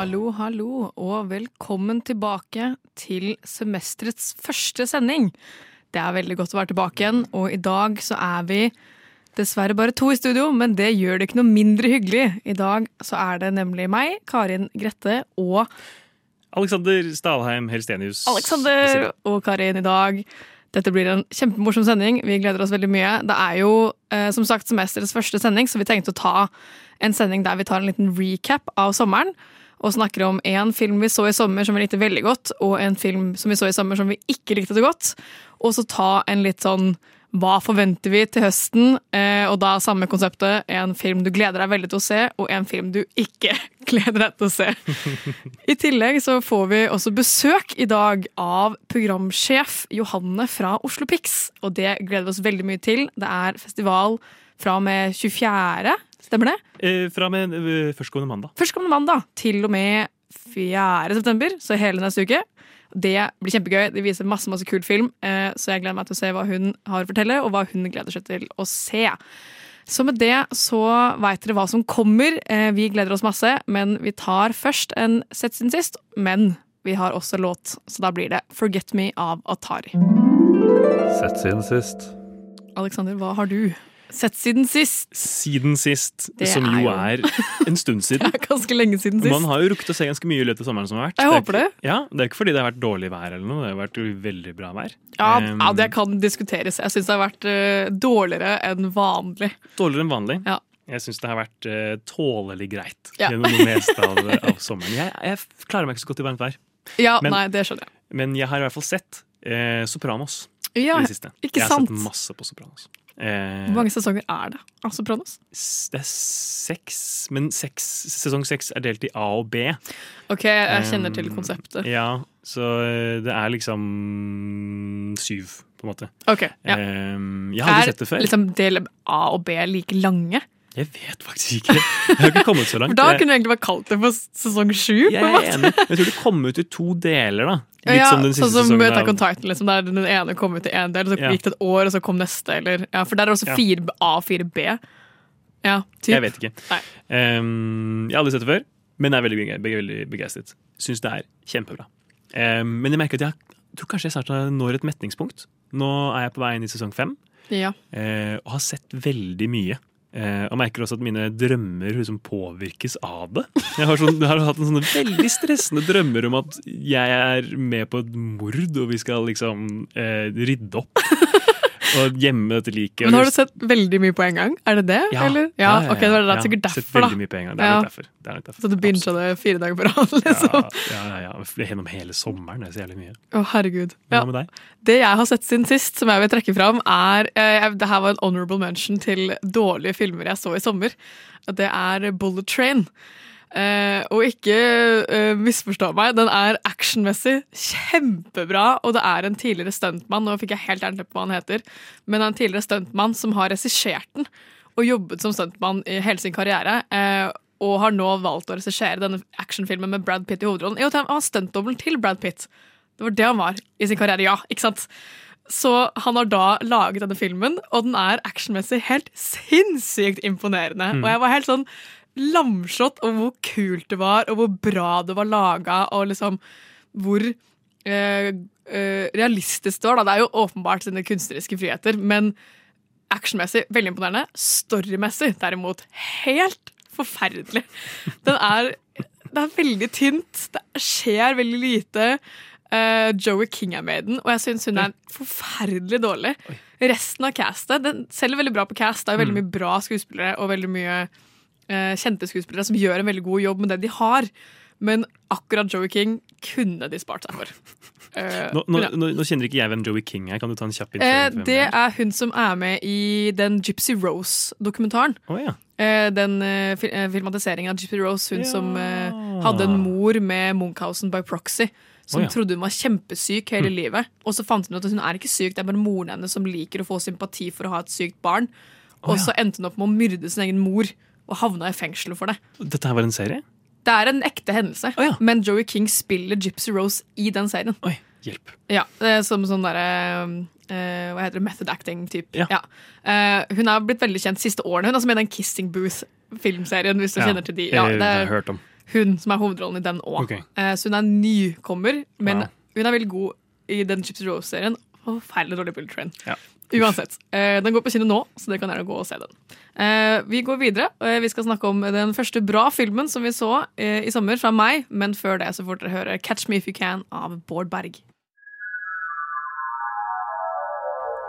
Hallo, hallo, og velkommen tilbake til semesterets første sending. Det er veldig godt å være tilbake igjen, og i dag så er vi dessverre bare to i studio, men det gjør det ikke noe mindre hyggelig. I dag så er det nemlig meg, Karin Grette og Alexander Stalheim Helstenius. Alexander og Karin i dag. Dette blir en kjempemorsom sending. Vi gleder oss veldig mye. Det er jo eh, som sagt semesterets første sending, så vi tenkte å ta en sending der vi tar en liten recap av sommeren. Og snakker om en film vi så i sommer som vi likte veldig godt, og en film som vi så i sommer som vi ikke likte så godt. Og så ta en litt sånn hva forventer vi til høsten? Eh, og da samme konseptet. En film du gleder deg veldig til å se, og en film du ikke gleder deg til å se. I tillegg så får vi også besøk i dag av programsjef Johanne fra Oslo Pix. Og det gleder vi oss veldig mye til. Det er festival fra og med 24. Stemmer det? Eh, fra og med eh, førstkommende mandag. Førstkommende mandag til og med 4. september, så hele neste uke. Det blir kjempegøy. De viser masse masse kul film, eh, så jeg gleder meg til å se hva hun har å fortelle, og hva hun gleder seg til å se. Så med det så veit dere hva som kommer. Eh, Vi gleder oss masse, men vi tar først en sett siden sist. Men vi har også låt, så da blir det Forget Me av Atari. Sett siden sist. Alexander, hva har du sett siden sist? Siden sist, Det som er jo er en stund siden. Det er ganske lenge siden sist. Man har jo rukket å se ganske mye i løpet av sommeren som har vært. Jeg er håper det. ikke- Ja, Det er ikke fordi det har vært dårlig vær eller noe, det har vært veldig bra vær. Ja, um, ja, det kan diskuteres. Jeg syns det har vært uh, dårligere enn vanlig. Dårligere enn vanlig. Ja. Jeg syns det har vært uh, tålelig greit Ja. gjennom det meste av, av sommeren. Jeg, jeg klarer meg ikke så godt i varmt vær, Ja, Men- nei, det skjønner jeg. men jeg har i hvert fall sett uh, Sopranos Ja, i det siste. ikke jeg har sant? sett masse på Sopranos. Eh, Hvor mange sesonger er det av Sopranos? det er seks, men seks, sesong seks er delt i A og B. Ok, jeg kjenner til Um, konseptet. Ja, så eh, det er liksom syv, på en måte. Ok, ja. Um, jeg hadde Er sett det før. liksom del A og B like lange? Jeg vet faktisk ikke. Jeg har ikke kommet så langt. Da kunne du egentlig bare kalt det for sesong sju. jeg. Jeg tror det kom ut i to deler, da. Litt ja, som den siste sånn som sesongen. Attack on Titan, liksom, der den ene kom ut i én del, så Ja. gikk det et år, og så kom neste. Eller, ja, for der er det også 4A og 4B. Ja, typ. Jeg vet ikke. Um, jeg har aldri sett det før, men jeg er veldig, veldig begeistret. Syns det er kjempebra. Um, men jeg merker at jeg tror kanskje jeg snart når et metningspunkt. Nå er jeg på vei inn i sesong fem. Ja. eh, og har sett veldig mye. Eh, og merker også at mine drømmer liksom påvirkes av det. Jeg har, sånn, har hatt en sånne veldig stressende drømmer om at jeg er med på et mord, og vi skal liksom eh, rydde opp. Og gjemme dette liket. Men har du sett veldig mye på en gang? Er det det? Ja, eller? ja, Ja, ja, ok, det var ja. sikkert Sett derfor, veldig da. mye på en gang. Det er nok derfor. Det er nok derfor. Så du bincha det fire dager på rad, liksom? Ja, ja, ja. Gjennom hele sommeren. Det er så jævlig mye. Å, herregud. Hva Ja. med deg? Det jeg har sett siden sist, som jeg vil trekke fram, er eh, Det her var en honorable mention til dårlige filmer jeg så i sommer. Det er Bullet Train. Eh, og ikke eh, misforstå meg, den er actionmessig kjempebra. Og det er en tidligere stuntmann, nå fikk jeg helt ærlig på hva han heter, men en tidligere stuntmann som har regissert den og jobbet som stuntmann i hele sin karriere. Eh, og har nå valgt å regissere denne actionfilmen med Brad Pitt i hovedrollen. Jo, han var stuntdobbelen til Brad Pitt. Det var det han var i sin karriere, ja. ikke sant? Så han har da laget denne filmen, og den er actionmessig helt sinnssykt imponerende. Og jeg var helt sånn lamslått over hvor kult det var, og hvor bra det var laga, og liksom hvor eh, eh, realistisk det var. Da. Det er jo åpenbart sine kunstneriske friheter, men actionmessig veldig imponerende. Storymessig derimot helt forferdelig. Den er, det er veldig tynt, det skjer veldig lite. Uh, Joey King er med i den, og jeg syns hun er forferdelig dårlig. Resten av castet den selger veldig bra på cast. Det er veldig mye bra skuespillere og veldig mye kjente skuespillere som gjør en veldig god jobb med det de har. Men akkurat Joey King kunne de spart seg for. Uh, Nå, nå, ja. nå, nå kjenner ikke jeg hvem Joey King er. Kan du ta en kjapp Eh, for det er? hun som er med i den Gypsy Rose-dokumentaren. Oh, ja. uh, den eh, fil eh, filmatiseringen av Gypsy Rose, hun som eh, hadde en mor med Munchhausen by proxy. Som oh, ja. trodde hun var kjempesyk hele livet. Og så fant hun ut at hun er ikke syk, det er bare moren hennes som liker å få sympati for å ha et sykt barn. Og så endte hun opp med å myrde sin egen mor og havna i fengsel for det. Dette her var en serie? Det er en ekte hendelse, oh, ja. men Joey King spiller Gypsy Rose i den serien. Oi, hjelp. Ja, er Som sånn derre Uh, Hva heter det? Method acting-type. Ja. Eh, hun har blitt veldig kjent siste årene. Hun er som i den Kissing Booth-filmserien. Hvis du Ja, kjenner til de ja, eh, Det er hørt om. hun som er hovedrollen i den òg. Ok. så hun er nykommer, men hun er veldig god i den Gypsy Rose-serien. Forferdelig dårlig Bullet Train. Ja. Uansett. eh, den går på kino nå, så dere kan gjerne gå og se den. Eh, vi går videre. og Vi skal snakke om den første bra filmen som vi så eh, i sommer, fra meg. Men før det så får dere høre Catch Me If You Can av Bård Berg.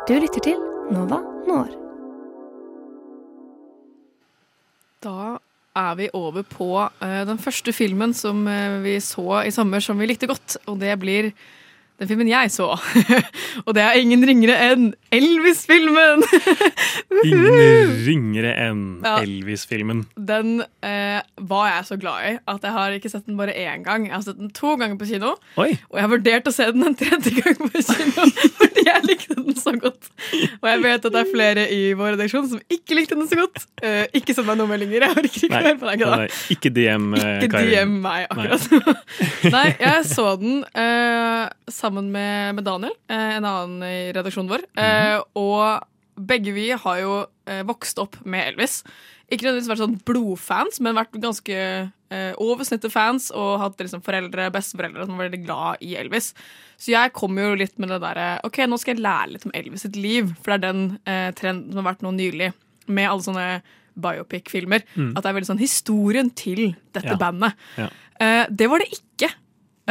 Du lytter til Nova Når. Da er vi over på den første filmen som vi så i sommer som vi likte godt, og det blir den filmen jeg så. og det er ingen ringere enn Elvis-filmen! Ingen ringere enn Ja. Elvis-filmen. Den eh, var jeg så glad i at jeg har ikke sett den bare én gang. Jeg har sett den to ganger på kino, Oi! og jeg har vurdert å se den en tredje gang på kino jeg likte den så godt. Og jeg vet at det er flere i vår redaksjon som ikke likte den så godt. Uh, ikke send meg noen meldinger. Jeg orker ikke å høre på deg. da. nei, ikke DM, uh, Ikke DM meg akkurat Nei, Nei, jeg så den uh, sammen med, med Daniel, eh, en annen i redaksjonen vår. Eh, og begge vi har jo eh, vokst opp med Elvis. Ikke nødvendigvis vært sånn blodfans, men vært ganske eh, over snittet fans og hatt liksom foreldre, besteforeldre som var veldig glad i Elvis. Så jeg kom jo litt med det derre OK, nå skal jeg lære litt om Elvis sitt liv, for det er den eh, trenden som har vært nå nylig, med alle sånne biopic-filmer. At det er veldig sånn historien til dette Ja. bandet. Ja. Eh, det var det ikke.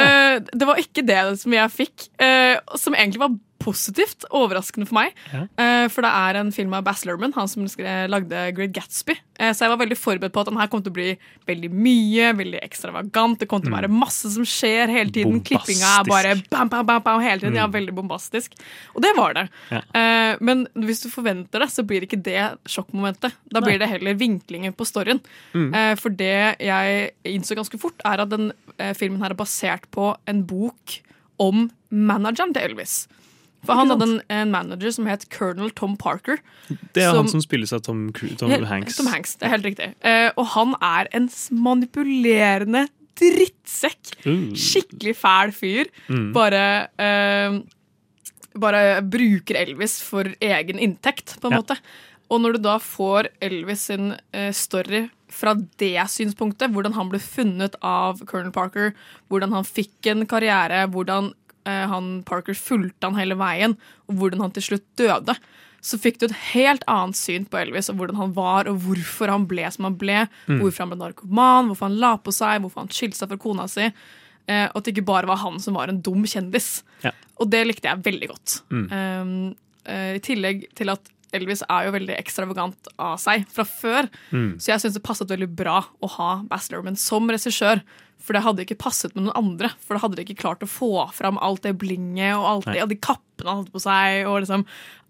Eh, det var ikke det som jeg fikk, eh, som egentlig var positivt overraskende for meg. Ja. Eh, for det er en film av Bass Lerman, han som lagde Great Gatsby. Eh, så jeg var veldig forberedt på at den her kom til å bli veldig mye, veldig ekstravagant. Det kom til å være masse som skjer hele tiden. Mm. Klippinga er bare bam, bam, bam, bam hele tiden. Ja, veldig bombastisk. Og det var det. Ja. Eh, men hvis du forventer det, så blir ikke det sjokkmomentet. Da blir det heller vinklinger på storyen. Mm. for det jeg innså ganske fort, er at den filmen her er basert på en bok om manageren til Elvis. For han hadde en, en manager som het Colonel Tom Parker. Det er Som- han som spilles av Tom, Tom Hanks. Tom Hanks, det er helt riktig. Uh, og han er en manipulerende drittsekk. Uh. Skikkelig fæl fyr. Bare uh, Bare bruker Elvis for egen inntekt, på en Ja. måte. Og når du da får Elvis sin eh, story fra det synspunktet, hvordan han ble funnet av Colonel Parker, hvordan han fikk en karriere, hvordan han Parker fulgte han hele veien, og hvordan han til slutt døde, så fikk du et helt annet syn på Elvis og hvordan han var, og hvorfor han ble som han ble, hvorfor han ble narkoman, hvorfor han la på seg, hvorfor han skilte seg fra kona si. Eh, og at det ikke bare var han som var en dum kjendis. Ja. Og det likte jeg veldig godt. Um, eh, I tillegg til at Elvis er jo veldig ekstravagant av seg fra før. Så jeg syns det passet veldig bra å ha Bass Lerman som regissør. For det hadde ikke passet med noen andre. For da hadde de ikke klart å få fram alt det blinget og alt det, og de kappene han hadde på seg. Og liksom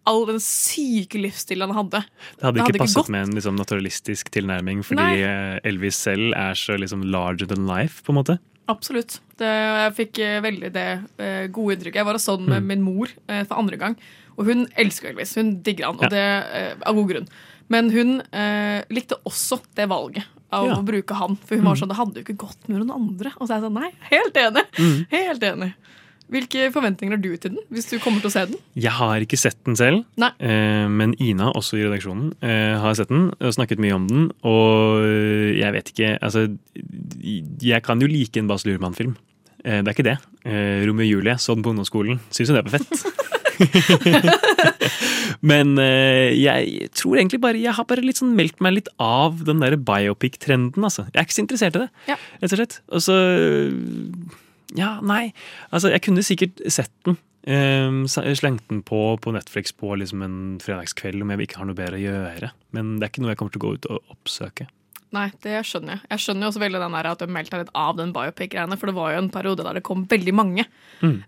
all den syke livsstilen han hadde. Det hadde Det hadde ikke passet ikke med en liksom, naturalistisk tilnærming, fordi Nei. Elvis selv er så liksom, larger than life, på en måte. Absolutt. Det, jeg fikk eh, veldig det eh, gode inntrykket. Jeg var og så den med min mor eh, for andre gang, og hun elsker Elvis. Hun digger han, og Ja. det av god grunn. Men hun eh, likte også det valget av Ja. å bruke han. For hun var sånn, det hadde jo ikke gått med noen andre. Og så er jeg sånn, nei, helt enig. Helt enig. Hvilke forventninger har du til den, hvis du kommer til å se den? Jeg har ikke sett den selv, eh, men Ina, også i redaksjonen, eh, har sett den og snakket mye om den. Og jeg vet ikke Altså, jeg kan jo like en Bas Lurman-film. Eh, det er ikke det. Eh, Romeo og Julie så den på ungdomsskolen. Syns jo det var fett. Men eh, jeg tror egentlig bare Jeg har bare litt sånn meldt meg litt av den der biopic-trenden, altså. Jeg er ikke så interessert i det, Ja. rett og slett. Og så Ja, nei. Altså, jeg kunne sikkert sett den. Um, slengt den på på Netflix på liksom en fredagskveld om jeg ikke har noe bedre å gjøre. Men det er ikke noe jeg kommer til å gå ut og oppsøke. Nei, det skjønner jeg. Jeg skjønner jo også veldig den der at du meldte deg litt av den biopic-greiene, for det var jo en periode der det kom veldig mange.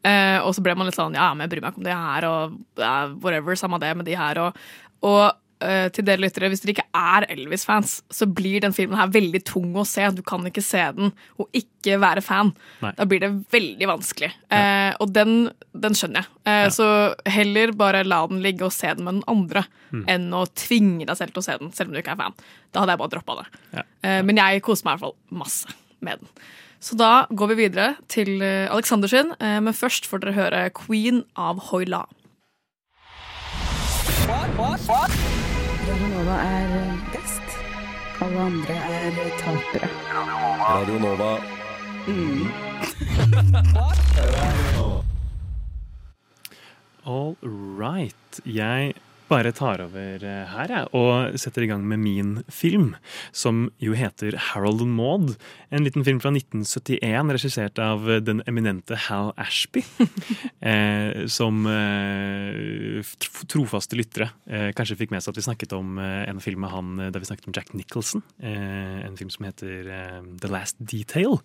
Eh, og så ble man litt sånn ja, men jeg bryr meg ikke om det her, og ja, whatever, samme det med de her. Og, og eh, til dere lyttere, hvis dere ikke er Elvis-fans, så blir den filmen her veldig tung å se. Du kan ikke se den og ikke være fan. Nei. Da blir det veldig vanskelig. Eh, og den, den skjønner jeg. Eh, Ja. Så heller bare la den ligge og se den med den andre, Mm. enn å tvinge deg selv til å se den, selv om du ikke er fan. Da hadde jeg bare droppa det. Ja. Eh, men jeg koser meg i hvert fall masse med den. Så da går vi videre til Alexander sin, eh, men først får dere høre Queen av Hoyla. Radionova er best. Alle andre er tapere. Radio Nova. All right. Jeg bare tar over eh, her jeg, og setter i gang med min film, som jo heter Harold and Maud. En liten film fra 1971, regissert av den eminente Hal Ashby. eh, som eh, trofaste lyttere eh, kanskje fikk med seg at vi snakket om eh, en film med han eh, da vi snakket om Jack Nicholson. Eh, en film som heter eh, The Last Detail.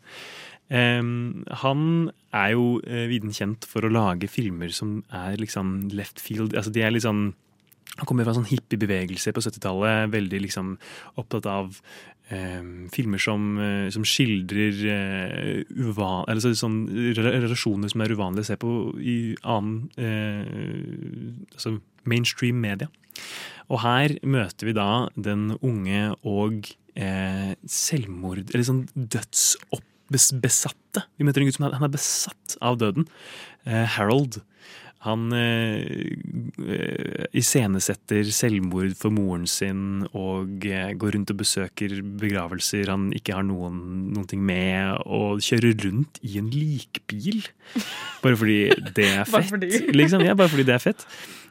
Um, han er jo uh, viden kjent for å lage filmer som er liksom left field. Altså de er litt sånn Han kommer fra en sånn hippiebevegelse på 70-tallet. Veldig liksom opptatt av eh, filmer som, uh, som skildrer eh, uvan, eller så, sånn relasjoner som er uvanlige å se på i annen eh, altså mainstream media. Og her møter vi da den unge og eh, selvmord Eller sånn dødsbesatte. Vi møter en gutt som er, er besatt av døden. Eh, Harold. Han eh, eh, iscenesetter selvmord for moren sin og eh, går rundt og besøker begravelser han ikke har noen, noen ting med, og kjører rundt i en likbil. Bare fordi det er Bare fett. fordi. liksom, ja, bare fordi det er fett.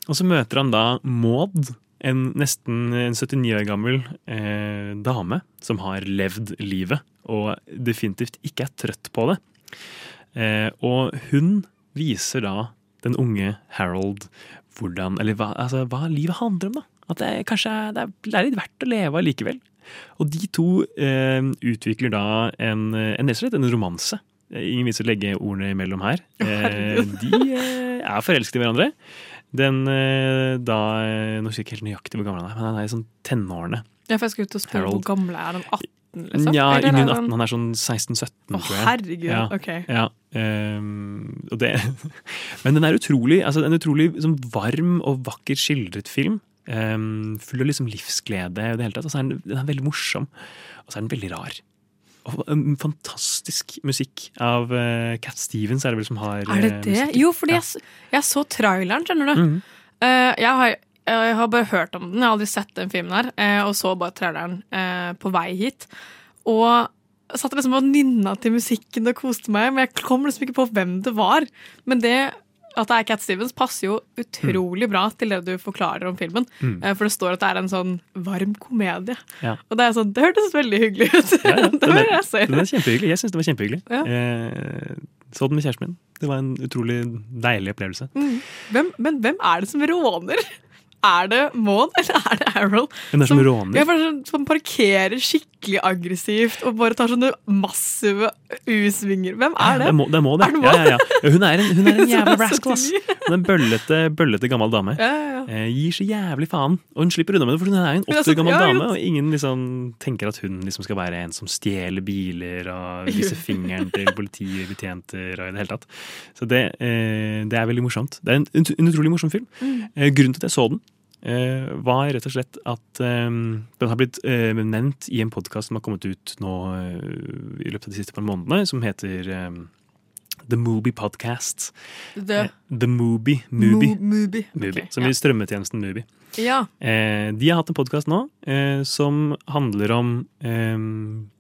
Og så møter han da Maud, en nesten en 79 år gammel eh, dame som har levd livet og definitivt ikke er trøtt på det. Eh, og hun viser da den unge Harold hvordan, eller hva, altså, hva livet handler om. da. At det er, kanskje det er, det er litt verdt å leve allikevel. Og de to eh, utvikler da en, en, en romanse. Ingen vits å legge ordene imellom her. Eh, de eh, er forelsket i hverandre. Den eh, da eh, Nå husker jeg ikke helt nøyaktig hvor gammel han er, men han er i sånn tenårene. Ja, for jeg skal ut og spørre hvor gammel er han? 18, liksom? Ja, er 18. Han er sånn 16-17, tror jeg. Å, herregud, Ja, ok. Ja, og det, men den er utrolig, altså en utrolig liksom, varm og vakkert skildret film. Um, full av liksom livsglede og det hele tatt. Og så er den, den er veldig morsom, og så er den veldig rar. Og um, fantastisk musikk av uh, Cat Stevens er det vel som har Er det eh, det? musikken. Jo, fordi Ja. jeg, jeg så traileren, skjønner du. Mhm. Uh, jeg, har, jeg har bare hørt om den, jeg har aldri sett den filmen her. og så bare traileren på vei hit. Og jeg satt liksom og nynna til musikken og koste meg, men jeg kom liksom ikke på hvem det var. Men det at det er Cat Stevens, passer jo utrolig bra til det du forklarer om filmen. Mm. Eh, For det står at det er en sånn varm komedie. Ja. Og det er sånn, det hørtes veldig hyggelig ut. Ja, ja, det er, jeg si. den er kjempehyggelig. Jeg syns det var kjempehyggelig. Ja. Eh, så den med kjæresten min. Det var en utrolig deilig opplevelse. Mm. Hvem, men hvem er det som råner? Er det Maud, eller er det Errol? Hvem er det som råner? Bare sånn- som parkerer skikkelig aggressivt og bare tar sånne massive U-svinger. Hvem er det? Det må det. Må det. Er det Ja, ja, ja. Hun er en, hun er en jævla rascal, ass. Hun er en bøllete, bøllete gammel dame. Ja, ja, ja. Eh, gir så jævlig faen. Og hun slipper unna med det, for hun er en Hun er 80 år gammel dame. Og ingen liksom tenker at hun liksom skal være en som stjeler biler og viser fingeren til politibetjenter og i det hele tatt. Så det, eh, det er veldig morsomt. Det er en, en utrolig morsom film. Mm. Eh, grunnen til at jeg så den, var rett og slett at eh, den har blitt eh, nevnt i en podkast som har kommet ut nå eh, i løpet av de siste par månedene, som heter eh, The Movie Podcast. The Eh, The Movie. Movie. Mo- Mubi. Mubi, Ok, som ja. i strømmetjenesten Mubi. Ja. Eh, de har hatt en podkast nå eh, som handler om eh,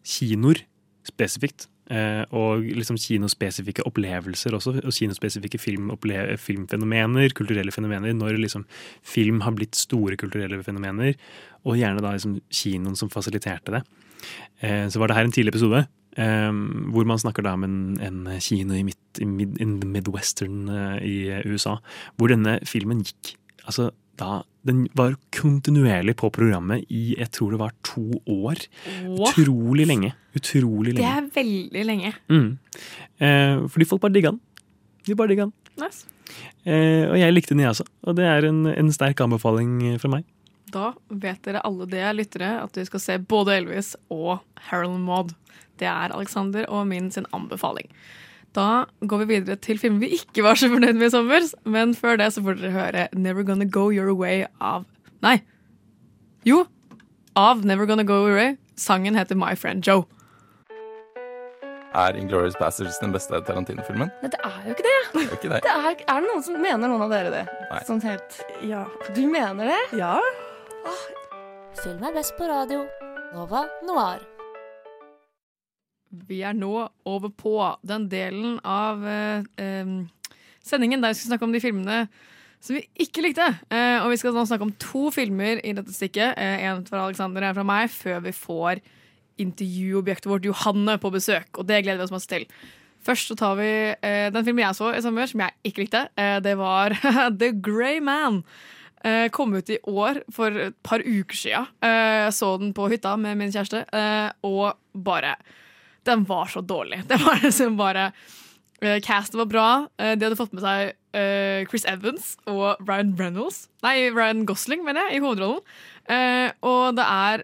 kinoer spesifikt. Eh, og liksom kinospesifikke opplevelser også, og kinospesifikke filmfenomener, kulturelle fenomener, når liksom film har blitt store kulturelle fenomener, og gjerne da liksom kinoen som fasiliterte det. Eh, så var det her en tidlig episode eh, hvor man snakker da om en, en kino i, midt, i mid, midwestern i USA, hvor denne filmen gikk altså da Den var kontinuerlig på programmet i jeg tror det var to år. What? Utrolig lenge. Utrolig Det er veldig lenge. Mm. Eh, fordi folk bare digga den. De bare digga den. Nice. Eh, og jeg likte den, jeg også. Og det er en, en sterk anbefaling fra meg. Da vet dere alle det, lyttere, at du skal se både Elvis og Harold Maud. Det er Alexander og min sin anbefaling. Da går vi videre til filmer vi ikke var så fornøyd med i sommer. Men før det så får dere høre Never Gonna Go Your Way av Nei. Jo. Av Never Gonna Go Your Way. Sangen heter My Friend Joe. Er Inglourious Bastards den beste Tarantino-filmen? Nei, det er jo ikke det. Det er ikke det. det er, er det noen som mener noen av dere det? Nei. Sånn helt Ja. Du mener det? Ja. Film er best på radio. Nova Noir. Vi er nå over på den delen av eh, sendingen der vi skal snakke om de filmene som vi ikke likte. Eh, og vi skal nå snakke om to filmer i dette stikket. Eh, en fra Alexander og en fra meg, før vi får intervjuobjektet vårt Johanne på besøk. Og det gleder vi oss masse til. Først så tar vi eh, den filmen jeg så i sommer, som jeg ikke likte. Eh, det var The Grey Man. Eh, kom ut i år for et par uker siden. Eh, så den på hytta med min kjæreste, og bare Den var så dårlig. Det var liksom bare uh, Castet var bra. Uh, de hadde fått med seg uh, Chris Evans og Ryan Reynolds. Nei, Ryan Gosling, mener jeg, i hovedrollen. Og det er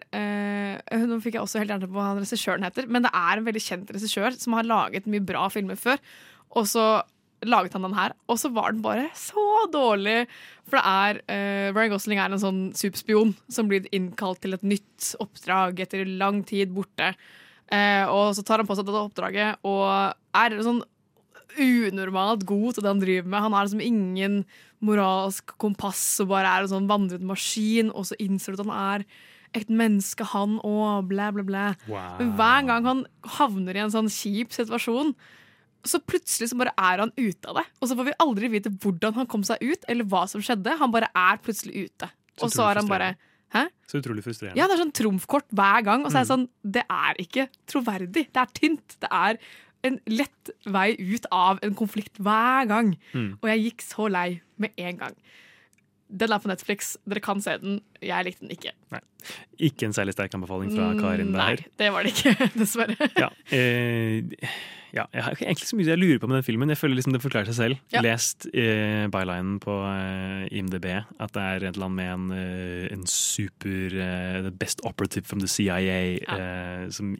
Nå fikk jeg også helt gjerne på hva han regissøren heter, men det er en veldig kjent regissør som har laget mye bra filmer før. Og så laget han den her, og så var den bare så dårlig. For det er uh, Ryan Gosling er en sånn superspion som blir innkalt til et nytt oppdrag etter lang tid borte. Eh, og så tar han på seg dette oppdraget og er sånn unormalt god til det han driver med. Han har liksom ingen moralsk kompass og bare er en sånn vandret maskin, og så innser du at han er et menneske, han òg, blæ, blæ, blæ. Wow. Men hver gang han havner i en sånn kjip situasjon, så plutselig så bare er han ute av det. Og så får vi aldri vite hvordan han kom seg ut, eller hva som skjedde. Han bare er plutselig ute. Og så er han bare Hæ? Så utrolig frustrerende. Ja, det er sånn trumfkort hver gang. Og så er det sånn, det er ikke troverdig. Det er tynt. Det er en lett vei ut av en konflikt hver gang. Mm. Og jeg gikk så lei med en gang. Den er på Netflix. Dere kan se den. Jeg likte den ikke. Nei. Ikke en særlig sterk anbefaling fra Karin der. Nei, det var det ikke, dessverre. Ja, eh, ja, jeg har egentlig så mye jeg lurer på med den filmen. Jeg føler liksom det forklarer seg selv. Ja. Lest eh, bylinen på eh, IMDb at det er et eller annet med en, eh, en super eh, The best operative from the CIA eh, som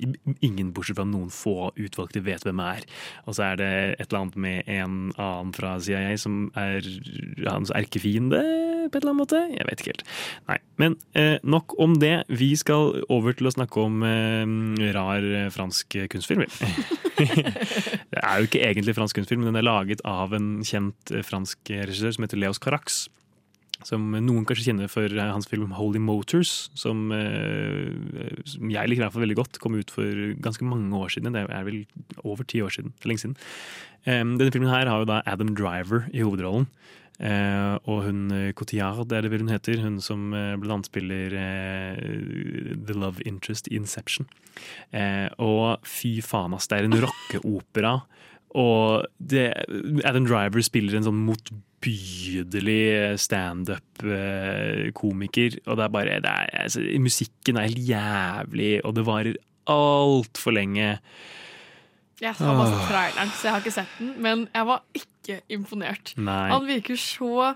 ingen bortsett fra noen få utvalgte vet hvem er. Og så er det et eller annet med en annen fra CIA som er hans erkefiende på et eller annet måte. Jeg vet ikke helt. Nei, Men eh, nok om det. Vi skal over til å snakke om eh, rar fransk kunstfilm. det er jo ikke egentlig fransk kunstfilm, men den er laget av en kjent eh, fransk regissør som heter Leos Carax. Som noen kanskje kjenner for eh, hans film 'Holy Motors', som, eh, som jeg liker i hvert fall veldig godt. Kom ut for ganske mange år siden. Det er vel over ti år siden. Lenge siden. Eh, denne filmen her har jo da Adam Driver i hovedrollen. Eh, og hun eh, Cotillard, det er det vel hun heter. Hun som eh, annet spiller eh, The Love Interest i Inception. Eh, og fy faen, ass, det er en rockeopera. Og det, Adam Driver spiller en sånn motbydelig standup-komiker. Og det er bare det er, altså, Musikken er helt jævlig, og det varer altfor lenge. Jeg har bare sett traileren, så jeg har ikke sett den. Men jeg var ikke imponert. Nei. Han virker så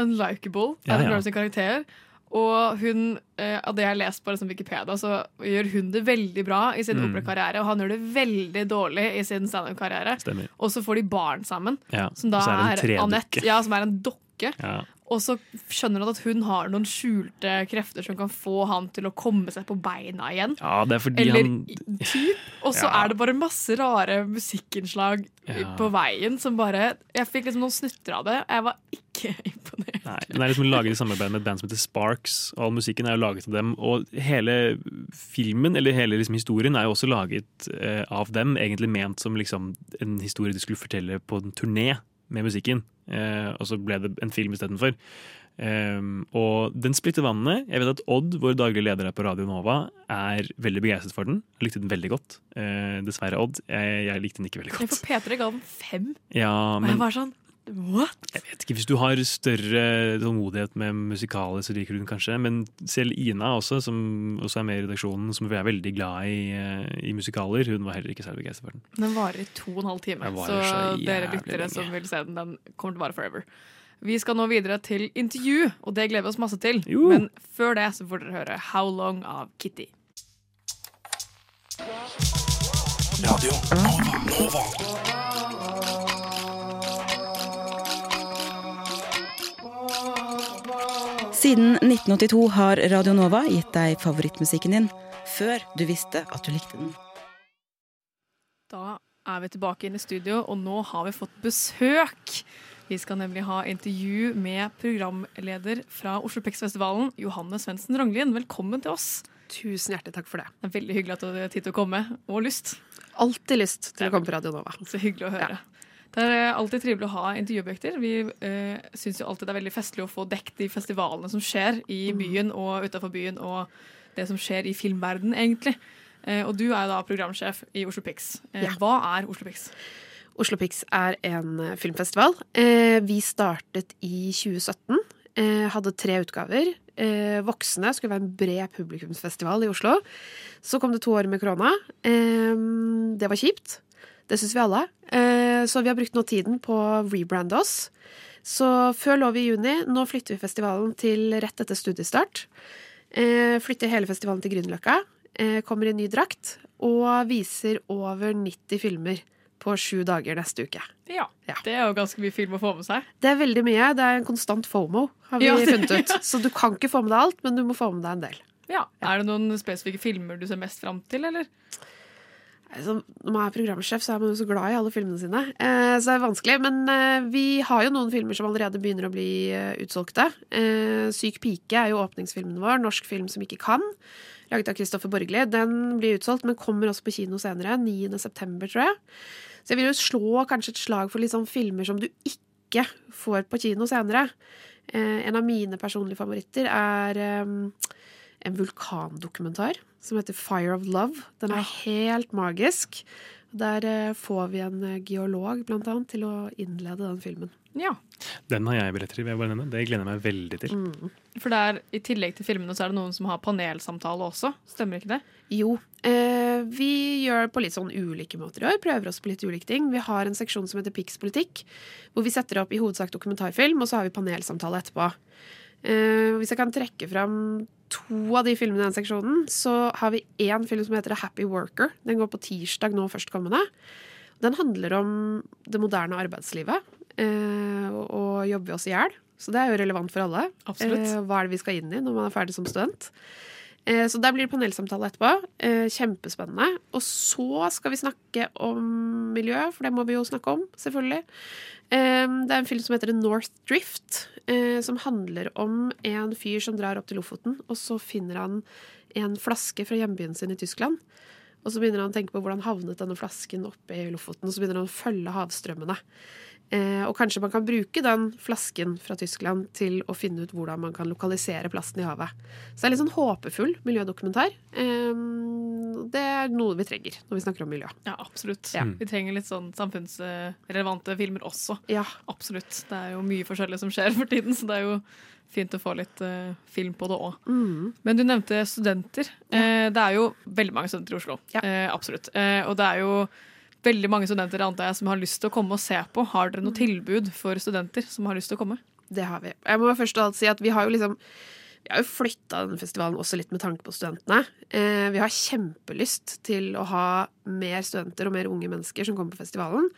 unlikable, Adam ja. ja. sin karakter. Og hun, eh, av det jeg har lest på liksom Wikipedia, så gjør hun det veldig bra i sin Mm. operakarriere, og han gjør det veldig dårlig i sin standup-karriere. Og så får de barn sammen, Ja, som da så er er. Annette, ja, som er en dokke. Ja. Og så skjønner han at hun har noen skjulte krefter som kan få han til å komme seg på beina igjen. Ja, det er fordi Eller han typ. Og så Ja. er det bare masse rare musikkinnslag Ja. på veien som bare Jeg fikk liksom noen snutter av det. Jeg var ikke imponert. Nei, Den er liksom laget i samarbeid med et band som heter Sparks, og all musikken er jo laget av dem. Og hele filmen, eller hele liksom historien, er jo også laget eh, av dem. Egentlig ment som liksom en historie de skulle fortelle på en turné med musikken. Eh, og så ble det en film istedenfor. Um, og den splitter vannene. Jeg vet at Odd, vår daglige leder her på Radio Nova, er veldig begeistret for den. Jeg likte den veldig godt. Eh, dessverre, Odd. Jeg, jeg likte den ikke veldig Jeg godt. for P3 ga den fem. Ja, Og jeg var sånn What? jeg vet ikke, Hvis du har større tålmodighet med musikaler, så liker du den kanskje. Men selv Ina også, som også er med i redaksjonen, som er veldig glad i, eh, i musikaler, hun var heller ikke særlig begeistret for den. Den varer i to og en halv time, så, så dere lyttere som vil se den, den kommer til å vare forever. Vi skal nå videre til intervju, og det gleder vi oss masse til. Jo. Men før det så får dere høre How Long av Kitty. Radio Nova. Nova. Siden 1982 har Radio Nova gitt deg favorittmusikken din før du visste at du likte den. Da er vi tilbake inn i studio, og nå har vi fått besøk. Vi skal nemlig ha intervju med programleder fra Oslo Pex-festivalen, Johanne Svendsen Ranglien. Velkommen til oss. Tusen hjertelig takk for det. Det er veldig hyggelig at du har tid til å komme, og lyst. Alltid lyst til å komme på Radio Nova. Så hyggelig å høre. Det er eh, alltid trivelig å ha intervjuobjekter. Vi eh, syns jo alltid det er veldig festlig å få dekket de festivalene som skjer i byen og utafor byen, og det som skjer i filmverden, egentlig. Eh, og du er jo da programsjef i Oslo Pix. Eh, Ja. Hva er Oslo Pix? Oslo Pix er en eh, filmfestival. Eh, vi startet i 2017. Eh, hadde tre utgaver. Voksne skulle være en bred publikumsfestival i Oslo. Så kom det to år med korona. Det var kjipt. Det syns vi alle. Eh, så vi har brukt nå tiden på å rebrande oss. Så før lov i juni. Nå flytter vi festivalen til rett etter studiestart. Eh, flytter hele festivalen til Grünerløkka. Eh, kommer i ny drakt. Og viser over 90 filmer på sju dager neste uke. Ja. Det er jo ganske mye film å få med seg. Det er veldig mye. Det er en konstant FOMO, har vi Ja. funnet ut. Så du kan ikke få med deg alt, men du må få med deg en del. Ja. Er det noen spesifikke filmer du ser mest fram til, eller? Altså, når man er programsjef, så er man jo så glad i alle filmene sine. Eh, så det er vanskelig. Men eh, vi har jo noen filmer som allerede begynner å bli eh, utsolgte. Syk pike er jo åpningsfilmen vår. Norsk film som ikke kan. Laget av Kristoffer Borgli. Den blir utsolgt, men kommer også på kino senere. 9. september, tror jeg. Så jeg vil jo slå kanskje et slag for litt sånn filmer som du ikke får på kino senere. En av mine personlige favoritter er en vulkandokumentar som heter Fire of Love. Den er helt magisk. Der eh, får vi en eh, geolog, blant annet, til å innlede den filmen. Ja. Den har jeg billetter til. Det gleder jeg meg veldig til. For det er, I tillegg til filmene så er det noen som har panelsamtale også. Stemmer ikke det? Jo. Eh, vi gjør det på litt sånn ulike måter i år. Prøver oss på litt ulike ting. Vi har en seksjon som heter Pix politikk, hvor vi setter opp i hovedsak dokumentarfilm, og så har vi panelsamtale etterpå. Eh, hvis jeg kan trekke fram to av de filmene i den seksjonen, så har vi én film som heter A Happy Worker. Den går på tirsdag nå førstkommende. Den handler om det moderne arbeidslivet eh, og, jobbe oss i hjel. Så det er jo relevant for alle. Absolutt. Eh, hva er det vi skal inn i når man er ferdig som student? Så der blir det panelsamtale etterpå. Kjempespennende. Og så skal vi snakke om miljø, for det må vi jo snakke om, selvfølgelig. Eh, Det er en film som heter North Drift, eh, som handler om en fyr som drar opp til Lofoten, og så finner han en flaske fra hjembyen sin i Tyskland. Og så begynner han å tenke på hvordan havnet denne flasken oppe i Lofoten, og så begynner han å følge havstrømmene. Eh, og kanskje man kan bruke den flasken fra Tyskland til å finne ut hvordan man kan lokalisere plasten i havet. Så det er litt sånn håpefull miljødokumentar. Det er noe vi trenger når vi snakker om miljø. Ja, absolutt. Ja. Vi trenger litt sånn samfunnsrelevante filmer også. Ja. Absolutt. Det er jo mye forskjellig som skjer for tiden, så det er jo fint å få litt uh, film på det òg. Mm. Men du nevnte studenter. Eh, det er jo veldig mange studenter i Oslo. Eh, absolutt. Eh, og det er jo veldig mange studenter antar jeg, som har lyst til å komme og se på. Har dere noe tilbud for studenter som har lyst til å komme? Det har vi. Jeg må først og alt si at vi har jo liksom vi har jo flytta denne festivalen også litt med tanke på studentene. Eh, vi har kjempelyst til å ha mer studenter og mer unge mennesker som kommer på festivalen.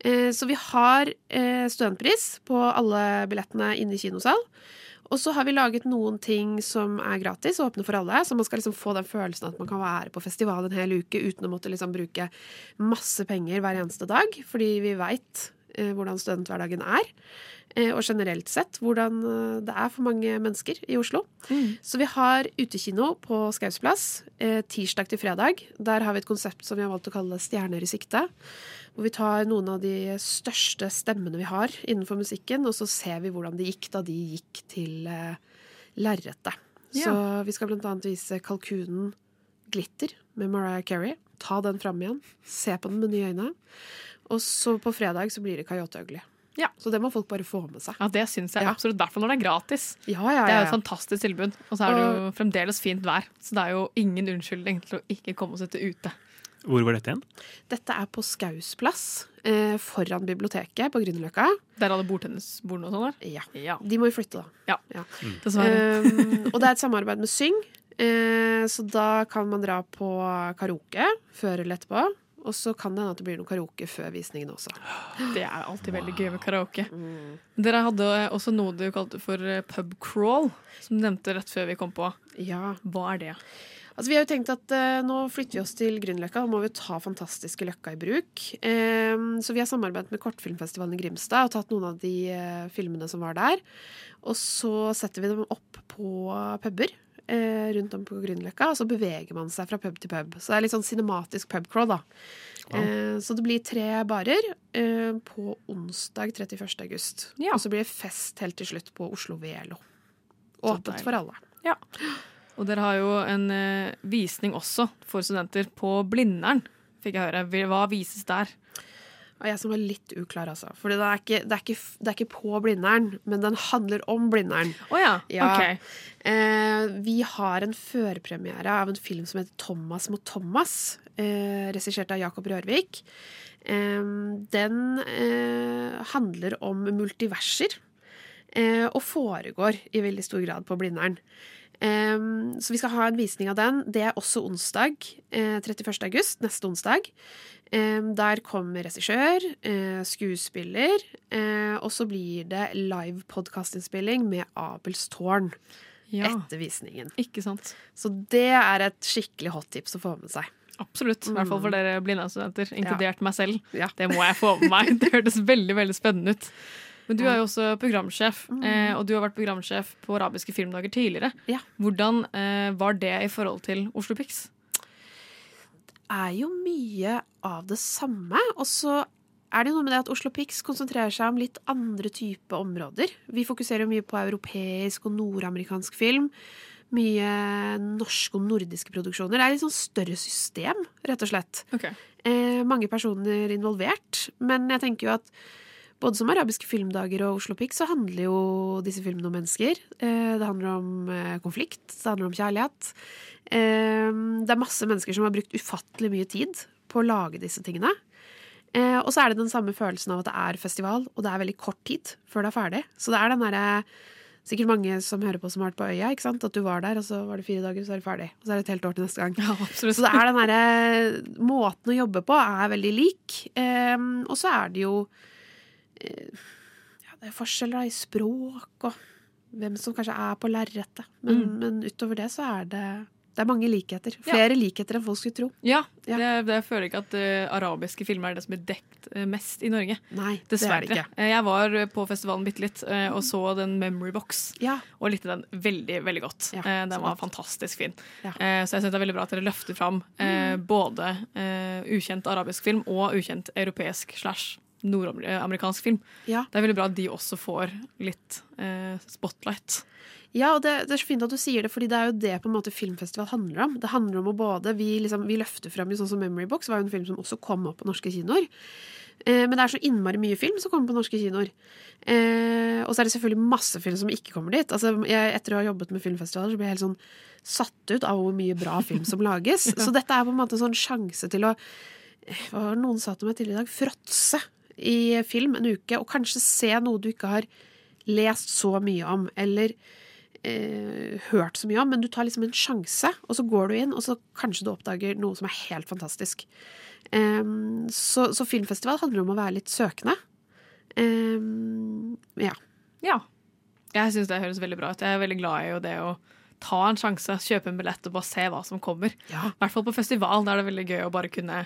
Eh, så vi har eh, studentpris på alle billettene inne i kinosal. Og så har vi laget noen ting som er gratis og åpne for alle. Så man skal liksom få den følelsen at man kan være på festival en hel uke uten å måtte liksom bruke masse penger hver eneste dag. Fordi vi veit hvordan studenthverdagen er. Eh, og generelt sett hvordan eh, det er for mange mennesker i Oslo. Så vi har utekino på Skaus plass eh, tirsdag til fredag. Der har vi et konsept som vi har valgt å kalle Stjerner i sikte. Hvor vi tar noen av de største stemmene vi har innenfor musikken, og så ser vi hvordan det gikk da de gikk til eh, lerretet. Ja. Så vi skal blant annet vise Kalkunen Glitter med Mariah Carey. Ta den fram igjen. Se på den med nye øyne. Og så på fredag så blir det Coyote Ja. Så det må folk bare få med seg. Ja, Det syns jeg Ja. absolutt. I hvert fall når det er gratis. Ja, ja, Det er jo et fantastisk tilbud. Og så er det jo fremdeles fint vær. Så det er jo ingen unnskyldning til å ikke komme og sitte ute. Hvor var dette igjen? Dette er på Skaus plass. eh, foran biblioteket på Grünerløkka. Der alle bordtennisbordene og sånn der? Ja. Ja. De må jo flytte, da. Ja, dessverre. Um, og det er et samarbeid med Syng, eh, så da kan man dra på karaoke før eller etterpå. Og så kan det hende at det blir noe karaoke før visningen også. Det er alltid veldig gøy med karaoke. Dere hadde også noe du kalte for eh, pub crawl, som du nevnte rett før vi kom på. Ja. Hva er det? Altså, vi har jo tenkt at eh, nå flytter vi oss til Grünerløkka, da må vi ta fantastiske Løkka i bruk. Eh, så vi har samarbeidet med Kortfilmfestivalen i Grimstad og tatt noen av de eh, filmene som var der. Og så setter vi dem opp på puber eh, rundt om på Grünerløkka, og så beveger man seg fra pub til pub. Så det er litt sånn cinematisk pubcrawl, da. Eh, så det blir tre barer eh, på onsdag 31. august. Ja. Og så blir det fest helt til slutt på Oslo Velo. Åpent for alle. Ja. Og dere har jo en eh, visning også for studenter på Blindern, fikk jeg høre. Hva vises der? Og jeg som var litt uklar, altså. For det er det er det er ikke på Blindern, men den handler om Blindern. Oh, ja, ok. Eh, vi har en førpremiere av en film som heter 'Thomas mot Thomas', eh, regissert av Jakob Rørvik. Eh, den eh, handler om multiverser, eh, og foregår i veldig stor grad på Blindern. Um, så vi skal ha en visning av den. Det er også onsdag, eh, 31. august, neste onsdag. Der kommer regissør, eh, skuespiller, eh, og så blir det live podkastinnspilling med Abelstårn Ja. etter visningen. Ikke sant? Så det er et skikkelig hot tips å få med seg. Absolutt. I hvert fall for dere Blindern-studenter, inkludert meg selv. Ja. Det må jeg få med meg. Det hørtes veldig veldig spennende ut. Men du er jo også programsjef, eh, og du har vært programsjef på arabiske filmdager tidligere. Ja. Hvordan var det i forhold til Oslo Pix? Er jo mye av det samme. Og så er det jo noe med det at Oslo Pics konsentrerer seg om litt andre type områder. Vi fokuserer jo mye på europeisk og nordamerikansk film. Mye norske og nordiske produksjoner. Det er et litt sånn større system, rett og slett. Eh, mange personer involvert. Men jeg tenker jo at både som arabiske filmdager og Oslo Pix så handler jo disse filmene om mennesker. Eh, det handler om eh, konflikt, det handler om kjærlighet. Eh, det er masse mennesker som har brukt ufattelig mye tid på å lage disse tingene. Og så er det den samme følelsen av at det er festival, og det er veldig kort tid før det er ferdig. Så det er den derre Sikkert mange som hører på som har vært på øya. ikke sant? At du var der, og så var det fire dager, og så er det ferdig. Og så er det et helt år til neste gang. Så det er den derre Måten å jobbe på er veldig lik. Og så er det jo ja, det er forskjeller da, i språk og hvem som kanskje er på lerretet. Men, Mm. men utover det så er det det er mange likheter. Flere likheter enn folk skulle tro. Ja, Det, det jeg føler ikke at uh, arabiske filmer er det som blir dekt uh, mest i Norge. Nei, Dessverre. det er det ikke. Eh, Jeg var på festivalen bitte litt uh, og så den Memory Box. Og likte den veldig veldig godt. Eh, Den var fantastisk fin. Ja. Så jeg synes det er veldig bra at dere løfter fram eh, både ukjent arabisk film og ukjent europeisk slash nordamerikansk film. Ja. Det er veldig bra at de også får litt eh, spotlight. Ja, og det, det er så fint at du sier det, fordi det er jo det på en måte filmfestival handler om. Det handler om å både Vi, liksom, vi løfter frem sånn som Memory Box, var jo en film som også kom opp på norske kinoer. Eh, men det er så innmari mye film som kommer på norske kinoer. Eh, og så er det selvfølgelig masse film som ikke kommer dit. Altså, jeg, etter å ha jobbet med filmfestivaler, så blir jeg helt sånn satt ut av hvor mye bra film som lages. Så dette er på en måte en sånn sjanse til å eh, Hva var det noen sa til meg tidligere i dag? Fråtse i film en uke, og kanskje se noe du ikke har lest så mye om, eller eh, hørt så mye om, men du tar liksom en sjanse, og så går du inn, og så kanskje du oppdager noe som er helt fantastisk. Em, så, så filmfestival handler om å være litt søkende. Em, ja. Ja. Jeg syns det høres veldig bra ut. Jeg er veldig glad i det å ta en sjanse, kjøpe en billett og bare se hva som kommer. I hvert fall på festival. Er det veldig gøy å bare kunne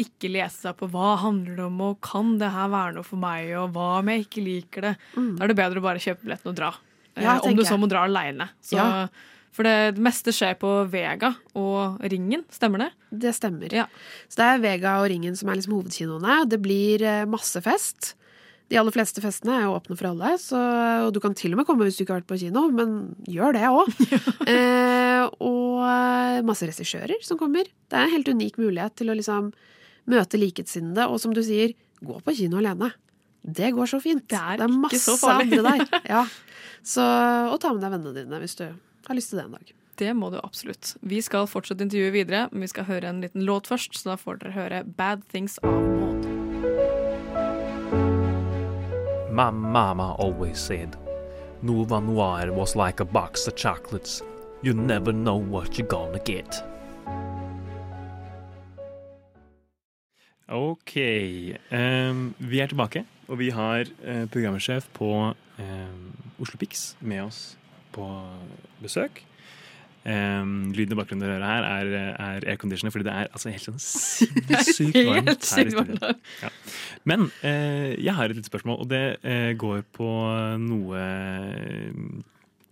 ikke lese seg på hva handler det om, og kan det her være noe for meg, og hva om jeg ikke liker det? Da er det bedre å bare kjøpe billetten og dra. Mm. Ja, eh, om du så må dra aleine. Ja. For det, det meste skjer på Vega og Ringen, stemmer det? Det stemmer. Så det er Vega og Ringen som er liksom hovedkinoene. Det blir eh, masse fest. De aller fleste festene er jo åpne for alle, så, og du kan til og med komme hvis du ikke har vært på kino, men gjør det òg. eh, og eh, masse regissører som kommer. Det er en helt unik mulighet til å liksom møte likesinnede, og som du sier, gå på kino alene. Det går så fint. Det er, masse så farlig. andre der. Ja. Så, og ta med deg vennene dine hvis du har lyst til det en dag. Det må du absolutt. Vi skal fortsette intervjuet videre, men vi skal høre en liten låt først, så da får dere høre Bad Things av Maud. My mama always said Nova Noir was like a box of chocolates. You never know what you're gonna get. Ok. Um, vi er tilbake, og vi har uh, programsjef på um, Oslo Pix med oss på besøk. Um, lyden i bakgrunnen dere hører her, er, er airconditioner, fordi det er altså helt sånn sinnssykt varmt her i studio. Ja. Men uh, jeg har et lite spørsmål, og det uh, går på noe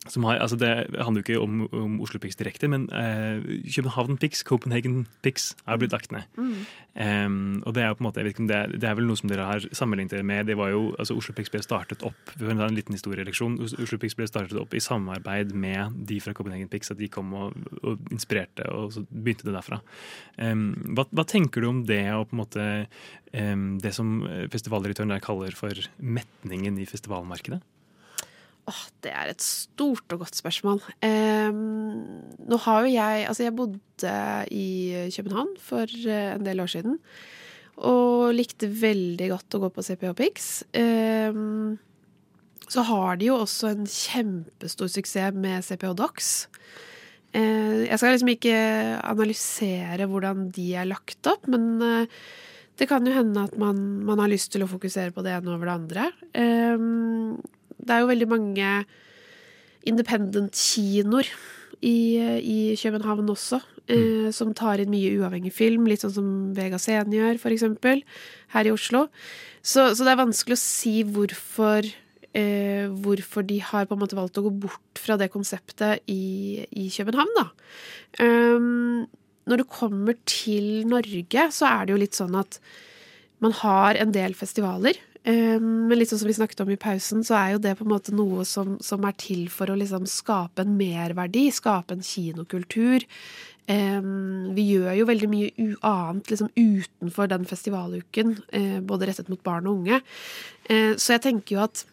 har, altså Det handler jo ikke om, om Oslo Pics direkte, men eh, København Pics, Copenhagen Pics, har blitt lagt ned. Mm. Um, og det er jo på en måte, jeg vet ikke om det er, det er vel noe som dere har sammenlignet dere med. Det var jo, altså Oslo Pics ble startet opp vi en liten historieleksjon, Oslo Pics ble startet opp i samarbeid med de fra Copenhagen Pics. At de kom og, og inspirerte, og så begynte det derfra. Um, hva, hva tenker du om det og på en måte um, det som festivaldirektøren der kaller for metningen i festivalmarkedet? Åh, det er et stort og godt spørsmål. Ehm, nå har jo jeg Altså, jeg bodde i København for eh, en del år siden. Og likte veldig godt å gå på CPH Pix. Ehm, så har de jo også en kjempestor suksess med CPH Docs. Eh, jeg skal liksom ikke analysere hvordan de er lagt opp, men eh, det kan jo hende at man, man har lyst til å fokusere på det ene over det andre. Ehm, det er jo veldig mange independent-kinoer i, i København også, eh, som tar inn mye uavhengig film, litt sånn som Vega Scene gjør, for eksempel, her i Oslo. Så, så det er vanskelig å si hvorfor eh, hvorfor de har på en måte valgt å gå bort fra det konseptet i, i København, da. Um, når det kommer til Norge, så er det jo litt sånn at man har en del festivaler. Um, men litt sånn som vi snakket om i pausen, så er jo det på en måte noe som, som er til for å liksom skape en merverdi, skape en kinokultur. Um, vi gjør jo veldig mye annet liksom utenfor den festivaluken, eh, både rettet mot barn og unge. Eh, så jeg tenker jo at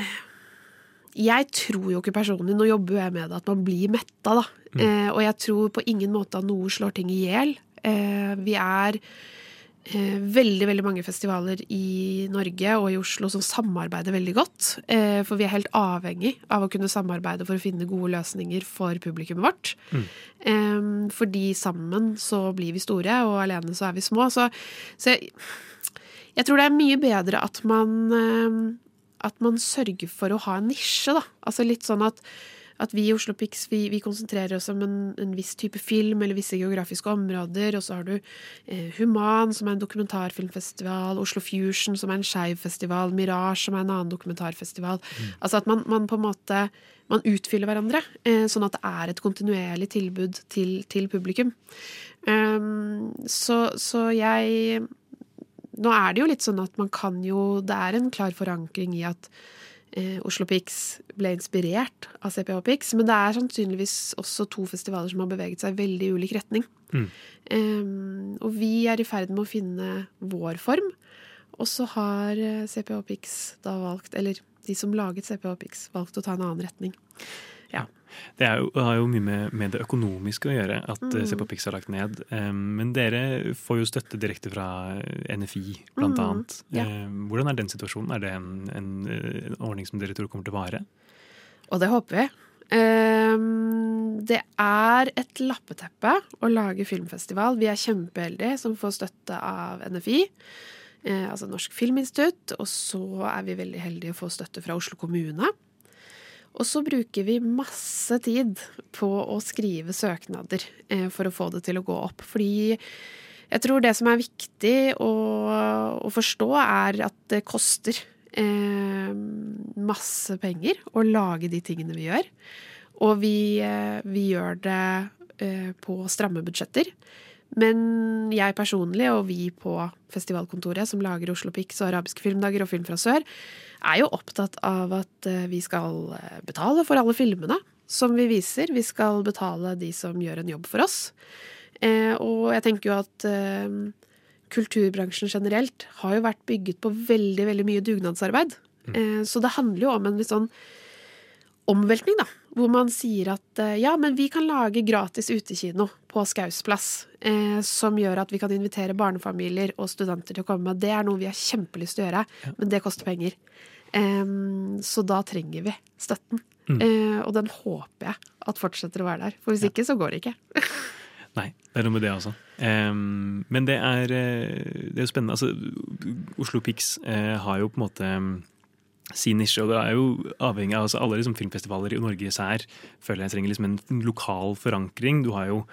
eh, jeg tror jo ikke personlig, nå jobber jo jeg med det, at man blir metta, da. Mm. og jeg tror på ingen måte at noe slår ting i hjel. Eh, vi er eh, veldig, veldig mange festivaler i Norge og i Oslo som samarbeider veldig godt. Eh, for vi er helt avhengig av å kunne samarbeide for å finne gode løsninger for publikummet vårt. Eh, fordi sammen så blir vi store, og alene så er vi små. Så, så jeg, jeg tror det er mye bedre at man eh, at man sørger for å ha en nisje, da. Altså litt sånn at, at vi i Oslo Pix vi, vi konsentrerer oss om en, en viss type film eller visse geografiske områder. Og så har du eh, Human, som er en dokumentarfilmfestival. Oslo Fusion, som er en skeiv festival. Mirage, som er en annen dokumentarfestival. Altså at man, man på en måte man utfyller hverandre, eh, sånn at det er et kontinuerlig tilbud til, til publikum. Um, så, så jeg nå er det jo litt sånn at man kan jo Det er en klar forankring i at Oslo Pix ble inspirert av CPH Pix, men det er sannsynligvis også to festivaler som har beveget seg i veldig ulik retning. Mm. Um, og vi er i ferd med å finne vår form, og så har eh, CPH Pix da valgt, eller de som laget CPH Pix, valgt å ta en annen retning. Ja. Det er jo, har jo mye med, med det økonomiske å gjøre at Mm. Se på Pix har lagt ned. Um, men dere får jo støtte direkte fra NFI, blant Mm, annet. ja. Um, hvordan er den situasjonen? Er det en, en, en ordning som dere tror kommer til å vare? Og det håper vi. Um, det er et lappeteppe å lage filmfestival. Vi er kjempeheldige som får støtte av NFI, eh, altså Norsk Filminstitutt. Og så er vi veldig heldige å få støtte fra Oslo kommune. Og så bruker vi masse tid på å skrive søknader eh, for å få det til å gå opp. Fordi jeg tror det som er viktig å, å forstå, er at det koster eh, masse penger å lage de tingene vi gjør. Og vi, eh, vi gjør det eh, på stramme budsjetter. Men jeg personlig, og vi på festivalkontoret som lager Oslo Pics og arabiske filmdager og Film fra sør, er jo opptatt av at eh, vi skal eh, betale for alle filmene som vi viser. Vi skal betale de som gjør en jobb for oss. Eh, og jeg tenker jo at kulturbransjen generelt har jo vært bygget på veldig, veldig mye dugnadsarbeid. Eh, så det handler jo om en litt sånn omveltning, da. Hvor man sier at ja, men vi kan lage gratis utekino på Skaus plass, eh, som gjør at vi kan invitere barnefamilier og studenter til å komme. Det er noe vi har kjempelyst til å gjøre, men det koster penger. Eh, så da trenger vi støtten. Mm. Eh, og den håper jeg at fortsetter å være der. For hvis ikke, så går det ikke. Nei, det er noe med det altså. Um, men det er, eh, det er jo spennende. Altså, Oslo Pics eh, har jo på en måte sin nisje, og det er jo avhengig av altså, Alle liksom, filmfestivaler i Norge især føler jeg trenger liksom en lokal forankring. Du har jo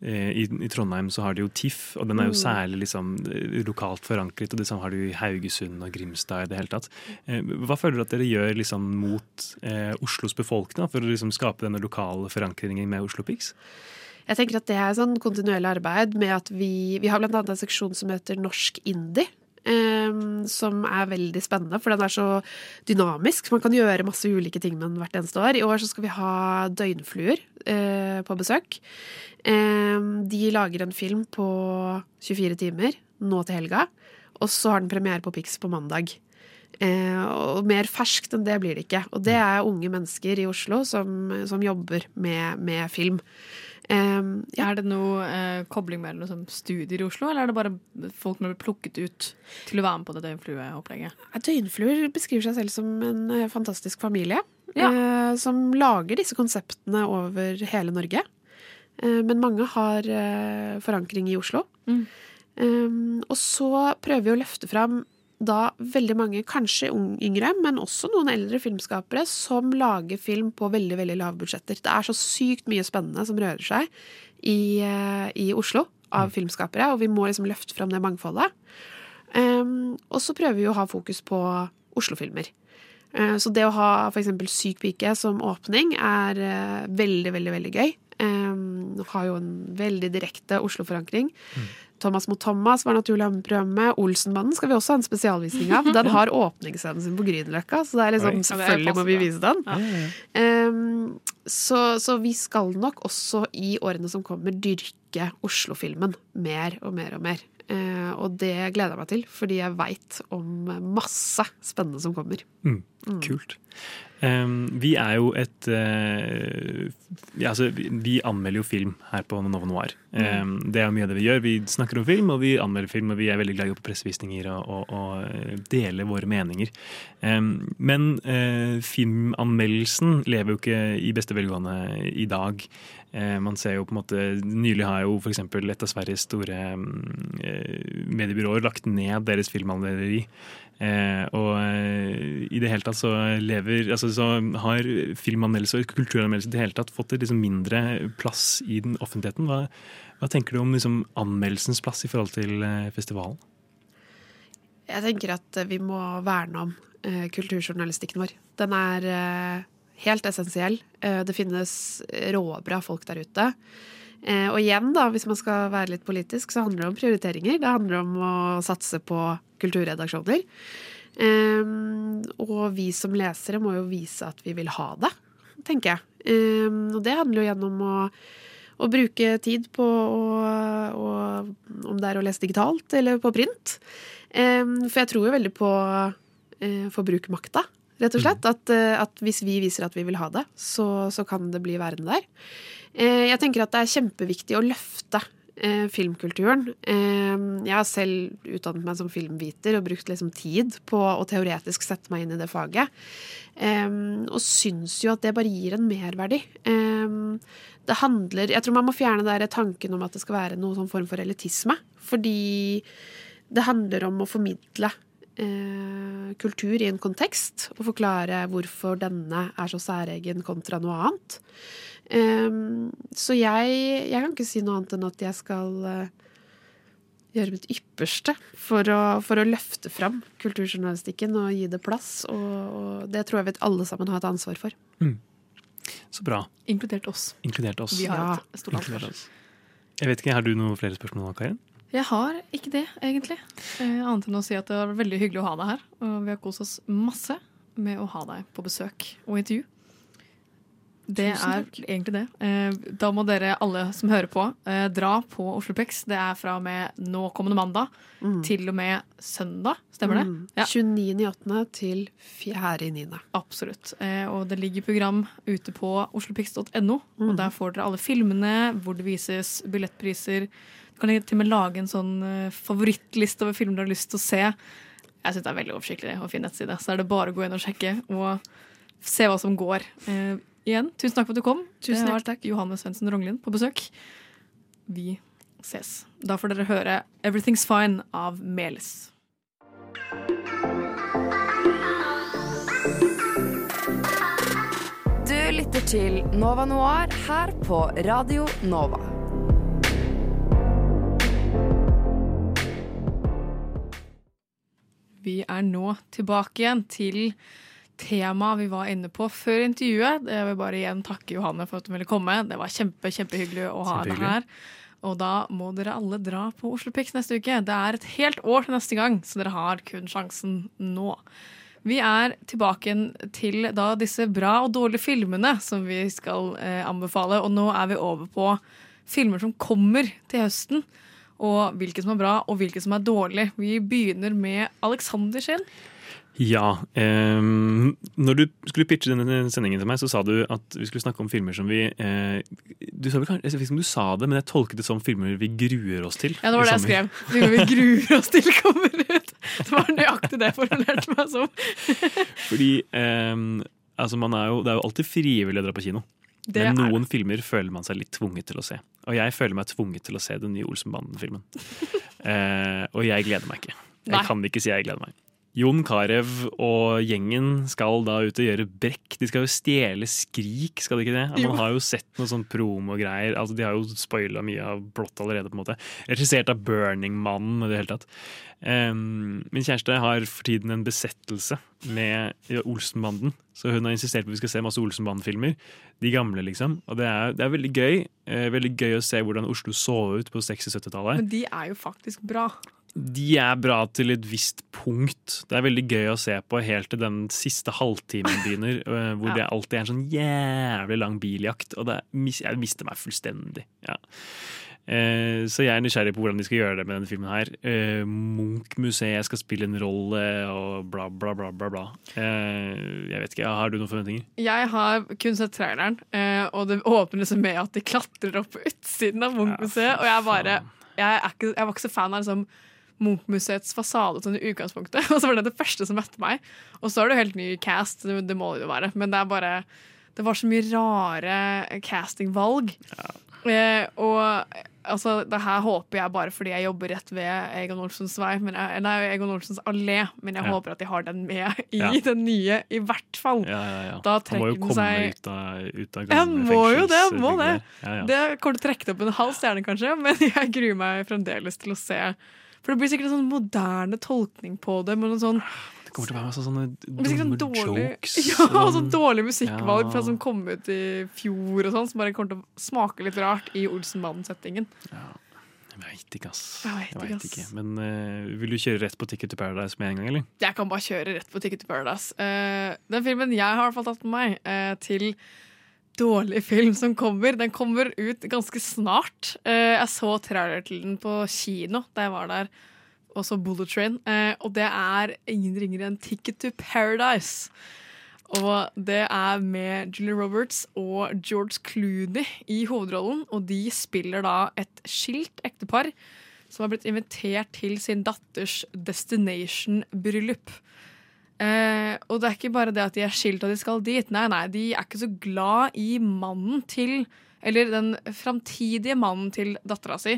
eh, i, I Trondheim så har du jo TIFF, og den er jo Mm. særlig liksom, eh, lokalt forankret. Og det samme har du i Haugesund og Grimstad i det hele tatt. Eh, Hva føler du at dere gjør liksom, mot eh, Oslos befolkning for å liksom, skape denne lokale forankringen med Oslo Pix? Jeg tenker at det er sånn kontinuerlig arbeid med at vi Vi har annet en seksjon som heter Norsk indie. Em, som er veldig spennende, for den er så dynamisk. Man kan gjøre masse ulike ting med den hvert eneste år. I år så skal vi ha døgnfluer eh, på besøk. De lager en film på 24 timer nå til helga. Og så har den premiere på Pix på mandag. Eh, og mer ferskt enn det blir det ikke. Og det er unge mennesker i Oslo som, som jobber med, med film. Um, Er det noe eh, kobling mellom liksom, studier i Oslo, eller er det bare folk som blir plukket ut til å være med på det døgnflueopplegget? Døgnfluer beskriver seg selv som en eh, fantastisk familie. eh, som lager disse konseptene over hele Norge. Eh, men mange har eh, forankring i Oslo. Um, og så prøver vi å løfte fram da veldig mange, kanskje yngre, men også noen eldre filmskapere, som lager film på veldig veldig lave budsjetter. Det er så sykt mye spennende som rører seg i, eh, i Oslo av filmskapere, og vi må liksom løfte fram det mangfoldet. Um, og så prøver vi å ha fokus på Oslo-filmer. Eh, Så det å ha f.eks. Syk pike som åpning er eh, veldig, veldig veldig gøy. Um, har jo en veldig direkte Oslo-forankring. Thomas mot Thomas var naturlig å ha med programmet. Olsenmannen skal vi også ha en spesialvisning av. Den har åpningsscenen sin på Grünerløkka, så det er liksom, Oi. Ja, selvfølgelig må vi vise den. Um, så, så vi skal nok også i årene som kommer dyrke Oslo-filmen mer og mer og mer. Eh, og det gleder jeg meg til, fordi jeg veit om masse spennende som kommer. Mm, Mm. kult. Vi er jo et eh, ja, altså, vi, anmelder jo film her på Nova Noir. Em, det er jo mye av det vi gjør. Vi snakker om film, og vi anmelder film, og vi er veldig glad i å på pressevisninger og, og, og eh, dele våre meninger. Men eh, filmanmeldelsen lever jo ikke i beste velgående i dag. Man ser jo på en måte, Nylig har jo f.eks. et av Sveriges store mm, mediebyråer lagt ned deres filmanmelderi. Eh, og eh, i det hele tatt så lever altså så har filmanmeldelse og kulturanmeldelse i det hele tatt fått et liksom mindre plass i den offentligheten. Hva, hva tenker du om liksom anmeldelsens plass i forhold til eh, festivalen? Jeg tenker at vi må verne om eh, kulturjournalistikken vår. Den er eh, helt essensiell. Eh, det finnes råbra folk der ute. Eh, og igjen, da, hvis man skal være litt politisk, så handler det om prioriteringer. Det handler om å satse på kulturredaksjoner. Um, og vi som lesere må jo vise at vi vil ha det, tenker jeg. Um, og det handler jo gjennom å å bruke tid på å, å, om det er å lese digitalt eller på print. Em, for jeg tror jo veldig på uh, forbrukermakta, rett og slett. At, eh, at hvis vi viser at vi vil ha det, så, så kan det bli værende der. Eh, jeg tenker at det er kjempeviktig å løfte filmkulturen. Eh, jeg har selv utdannet meg som filmviter og brukt liksom tid på å teoretisk sette meg inn i det faget. Eh, og syns jo at det bare gir en merverdi. Eh, det handler Jeg tror man må fjerne der tanken om at det skal være noen sånn form for elitisme. Fordi det handler om å formidle eh, kultur i en kontekst, og forklare hvorfor denne er så særegen kontra noe annet. Em, så jeg, jeg kan ikke si noe annet enn at jeg skal eh, gjøre mitt ypperste for å, for å løfte fram kulturjournalistikken og gi det plass. Og, og det tror jeg vi alle sammen har et ansvar for. Så bra. Inkludert oss. Inkludert oss. Vi har Ja. et stort ansvar. Jeg vet ikke, Har du noen flere spørsmål, Karin? Jeg har ikke det, egentlig. Eh, annet enn å si at det var veldig hyggelig å ha deg her. Og vi har kost oss masse med å ha deg på besøk og intervju. Det er egentlig det. Eh, Da må dere alle som hører på, eh, dra på Oslopex. Det er fra og med nå kommende mandag til og med søndag. Stemmer det? Ja. 29.8. til 4.9. Absolutt. Eh, Og det ligger program ute på oslopix.no. Mm. Og der får dere alle filmene, hvor det vises billettpriser. Du kan til og med lage en sånn favorittliste over filmer du har lyst til å se. Jeg syns det er veldig oversiktlig og fin nettside. Så er det bare å gå inn og sjekke og se hva som går. Igjen, tusen takk for at du kom. Tusen det har hjertelig vært Johanne Svendsen Ronglin på besøk. Vi ses. Da får dere høre 'Everything's Fine' av Melis. Du lytter til Nova Noir her på Radio Nova. Vi er nå tilbake igjen til temaet vi var inne på før intervjuet. Jeg vil bare igjen takke Johanne for at hun ville komme. Det var kjempe, kjempehyggelig å ha henne her. Og da må dere alle dra på Oslo Pics neste uke. Det er et helt år til neste gang, så dere har kun sjansen nå. Vi er tilbake til da disse bra og dårlige filmene som vi skal eh, anbefale. Og nå er vi over på filmer som kommer til høsten. Og hvilke som er bra, og hvilke som er dårlige. Vi begynner med Alexander sin. Ja. ehm, når du skulle pitche denne sendingen til meg, så sa du at vi skulle snakke om filmer som vi eh, du sa Jeg vet ikke om du sa det, men jeg tolket det som filmer vi gruer oss til. Ja, det var det jeg skrev. Filmer vi gruer oss til kommer ut. Det var nøyaktig det jeg formulerte meg som. Fordi ehm, altså man er jo, det er jo alltid frivillig å dra på kino. Det men noen filmer føler man seg litt tvunget til å se. Og jeg føler meg tvunget til å se den nye Olsenbanden-filmen. eh, og jeg gleder meg ikke. Jeg Nei. kan ikke si jeg gleder meg. Jon Carew og gjengen skal da ut og gjøre brekk. De skal jo stjele Skrik, skal de ikke det? Man har jo sett noe sånn promogreier. Altså, de har jo spoila mye av blått allerede. på en måte. Regissert av Burning Man. i det hele tatt. Um, min kjæreste har for tiden en besettelse med Olsenbanden. Så hun har insistert på at vi skal se masse Olsenbanden-filmer. De gamle, liksom. Og det er, det er veldig gøy. Eh, veldig gøy å se hvordan Oslo så ut på 60-70-tallet. Men de er jo faktisk bra. De er bra til et visst punkt. Det er veldig gøy å se på helt til den siste halvtimen begynner, øh, hvor Ja. det alltid er en sånn jævlig lang biljakt. Og det er, jeg mister meg fullstendig. Ja. Eh, så jeg er nysgjerrig på hvordan de skal gjøre det med denne filmen her. Eh, Munch-museet skal spille en rolle, og bla, bla, bla, bla. bla. Eh, jeg vet ikke, Har du noen forventninger? Jeg har kun sett traileren, eh, og det åpner liksom med at de klatrer opp på utsiden av Munch-museet. og jeg bare jeg, er ikke, jeg var ikke så fan av liksom Munch-museets fasade sånn i utgangspunktet. Og så var det det første som møtte meg. Og så er det jo helt ny cast, det, det må det jo være. Men det er bare Det var så mye rare castingvalg. Eh, og altså, det her håper jeg bare fordi jeg jobber rett ved Egon Olsens vei, men jeg, nei, Egon Olsens allé, men jeg Ja. håper at de har den med i Ja. den nye, i hvert fall. Ja, ja, ja. Da trekker den seg ut av, ut av Jeg må jo det, må det. Ja, ja. Det kommer til å trekke det opp en halv stjerne, kanskje, men jeg gruer meg fremdeles til å se. For det blir sikkert en sånn moderne tolkning på det. Men noen sånn, Det kommer til å være masse sånne sikkert dumme sånn dårlig, jokes. ja, og sånn dårlig musikkvalg fra som kom ut i fjor, og sånn, som bare kommer til å smake litt rart i Olsenbanden-settingen. Ja. Jeg veit ikke, ass. Jeg vet ikke, vet ikke. Men uh, vil du kjøre rett på Ticket to Paradise med en gang, eller? Jeg kan bare kjøre rett på Ticket to Paradise. Uh, den filmen jeg har i hvert fall tatt med meg uh, til dårlig film som kommer, den kommer ut ganske snart. Eh, jeg så trailer til den på kino da jeg var der, og så Bullet Train. Eh, og det er ingen ringere enn Ticket to Paradise. Og det er med Julie Roberts og George Clooney i hovedrollen. Og de spiller da et skilt ektepar som har blitt invitert til sin datters destination-bryllup. Eh, og det er ikke bare det at de er skilt og de skal dit. Nei, nei, de er ikke så glad i mannen til Eller den framtidige mannen til dattera si.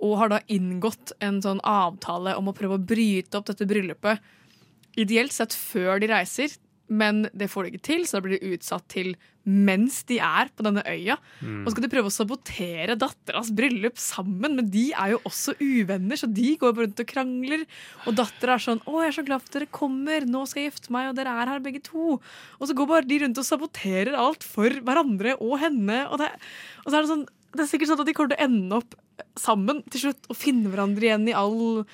Og har da inngått en sånn avtale om å prøve å bryte opp dette bryllupet. Ideelt sett før de reiser, men det får de ikke til, så da blir de utsatt til mens de er på denne øya. Mm. Og så skal de prøve å sabotere datteras bryllup sammen, men de er jo også uvenner, så de går rundt og krangler. Og dattera er sånn 'Å, jeg er så glad for at dere kommer, nå skal jeg gifte meg, og dere er her begge to'. Og så går bare de rundt og saboterer alt for hverandre og henne. Og, det, og så er det sånn Det er sikkert sånn at de kommer til å ende opp sammen til slutt og finne hverandre igjen i all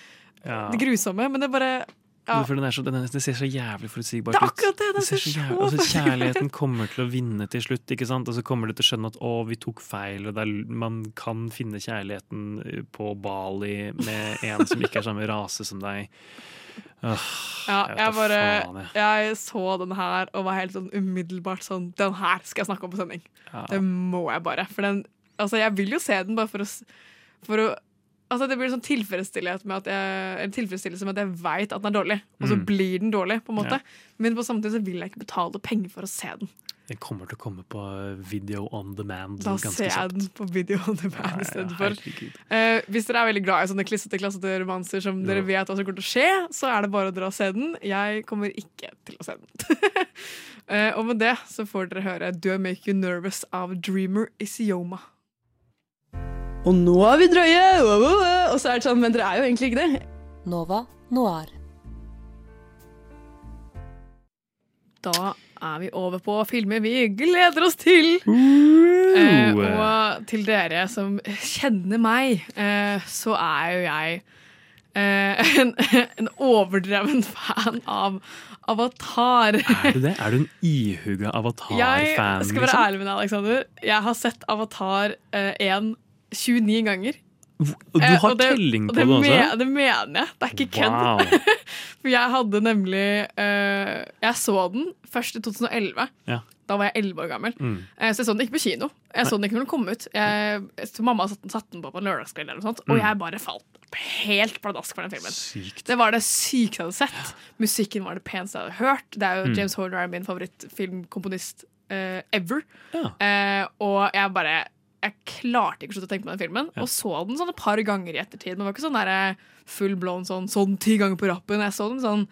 Ja. det grusomme, men det bare Ja. For den er så, den er, det ser så jævlig forutsigbart Det er ut. akkurat det, det ser så jævlig, altså, Kjærligheten kommer til å vinne til slutt, ikke sant? og så kommer du til å skjønne at å, vi tok feil, og det er, man kan finne kjærligheten på Bali med en som ikke er samme rase som deg. Åh, Ja, jeg, jeg bare faen, jeg. Jeg så den her og var helt sånn umiddelbart sånn Den her skal jeg snakke om på sending. Ja. Det må jeg bare. For den Altså, jeg vil jo se den bare for å, for å Altså, Det blir en sånn tilfredsstillelse med at jeg, en tilfredsstillelse med at jeg veit at den er dårlig, og så Mm. blir den dårlig, på en måte. Ja. Men på samme tid så vil jeg ikke betale penger for å se den. Den kommer til å komme på video on demand Da ser jeg den på video on demand istedenfor. herregud. Eh, hvis dere er veldig glad i sånne klissete klassete romanser som dere vet hva som kommer til å skje, så er det bare å dra og se den. Jeg kommer ikke til å se den. Eh, og med det så får dere høre Do I Make You Nervous av Dreamer Isioma. Og nå er vi drøye! Og så er det sånn, men dere er jo egentlig ikke det. Nova Noir. Da er vi over på filmer vi gleder oss til. Uh, og til dere som kjenner meg, uh, så er jo jeg uh, en, en overdreven fan av Avatar. Er du det? Er du en ihuga Avatar-fan? Jeg skal være liksom? ærlig med deg, Alexander. Jeg har sett Avatar eh, 1 29 ganger. Og du Eh, har og det- telling på det også? me- Det mener jeg. Det er ikke kødd. Wow. For jeg hadde nemlig uh, Jeg så den først i 2011. Ja. Da var jeg 11 år gammel. Mm. Uh, så jeg så den ikke på kino. Jeg så den ikke når den kom ut. Jeg, så mamma satte den, den på på en lørdagskveld, eller noe sånt, og Mm. jeg bare falt helt pladask for den filmen. Sykt. Det var det sykeste jeg hadde sett. Musikken var det peneste jeg hadde hørt. Det er jo Mm. James Horner er min favorittfilmkomponist uh, ever. Ja. Og jeg bare Jeg klarte ikke å slutte å tenke på den filmen, og så den sånn et par ganger i ettertid. Men det var ikke sånn der full blown sånn, sånn ti ganger på rappen. Jeg så den sånn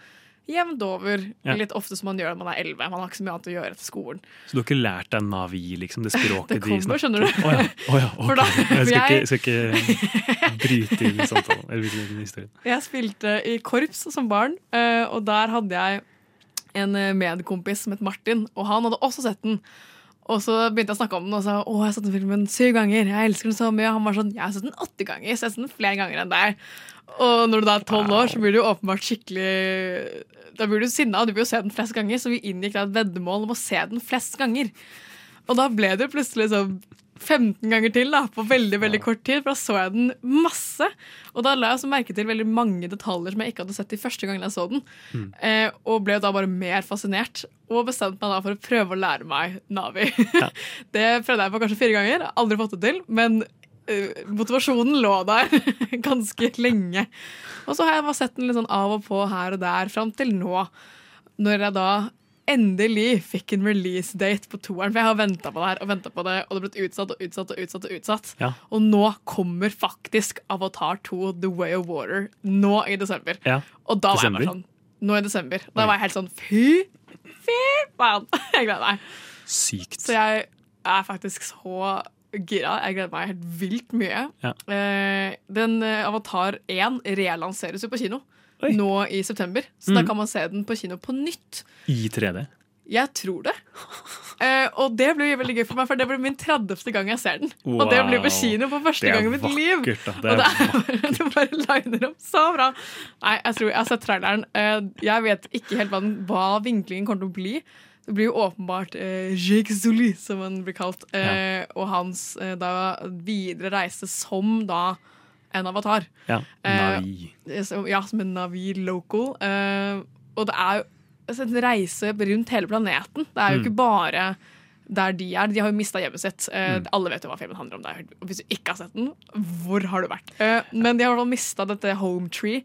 jevnt over. Ja. Litt ofte som man gjør når man er elleve. Man har ikke så mye annet å gjøre etter skolen. Så du har ikke lært deg Navi, liksom? Det språket Det de kommer, snakker skjønner du. Oh, ja, Oh, ja, For ok. da- jeg, skal ikke, jeg- jeg skal ikke bryte inn i samtalen. Eller inn i historien. Jeg spilte i korps som barn, eh, og der hadde jeg en eh, medkompis som het Martin, og han hadde også sett den. Og så begynte jeg å snakke om den og sa å, jeg har sett den filmen syv ganger. Jeg elsker den så mye. Og han var sånn jeg har sett den åtte ganger. Så jeg har sett den flere ganger enn deg. Og når du da er tolv år, så blir du åpenbart skikkelig Da blir du sinna, og du vil jo se den flest ganger. Så vi inngikk da et veddemål om å se den flest ganger. Og da ble det plutselig sånn 15 ganger til da, på veldig veldig kort tid. For da så jeg den masse. Og da la jeg også merke til veldig mange detaljer som jeg ikke hadde sett de første gangene jeg så den. Eh, og ble da bare mer fascinert. Og bestemte meg da for å prøve å lære meg Navi. det prøvde jeg på kanskje fire ganger. Aldri fått det til. Men eh, motivasjonen lå der ganske lenge. Og så har jeg bare sett den litt sånn av og på her og der fram til nå. Når jeg da endelig fikk en release date på toeren. For jeg har venta på det her og venta på det, og det har blitt utsatt og utsatt og utsatt. Og utsatt. Ja. Og nå kommer faktisk Avatar 2 The Way of Water nå i desember. Ja. Og da var jeg bare sånn Nå i desember. Da var jeg helt sånn fy, fy faen! Jeg gleder meg. Sykt. Så jeg er faktisk så gira. Jeg gleder meg helt vilt mye. Ja. Eh, den Avatar 1 relanseres jo på kino nå i september. Så da Mm. kan man se den på kino på nytt. I 3D. Jeg tror det. Eh, og det blir veldig gøy for meg, for det blir min 30. gang jeg ser den. Og det blir på kino for første gang i mitt liv. Det og det, er, det bare liner opp så bra. Nei, jeg tror jeg har sett traileren. Eh, jeg vet ikke helt hva, den, hva vinklingen kommer til å bli. Det blir jo åpenbart eh, Jake Zuli, som han blir kalt, eh, og hans eh, da videre reise som da en avatar. Ja. Eh, Navi. så- Ja, som en Navi local. Eh, og det er jo altså, en reise rundt hele planeten. Det er jo Mm. ikke bare der de er. De har jo mista hjemmet sitt. Eh, Mm. Alle vet jo hva filmen handler om. Der. Hvis du ikke har sett den, hvor har du vært? Eh, men de har i hvert fall mista dette home tree,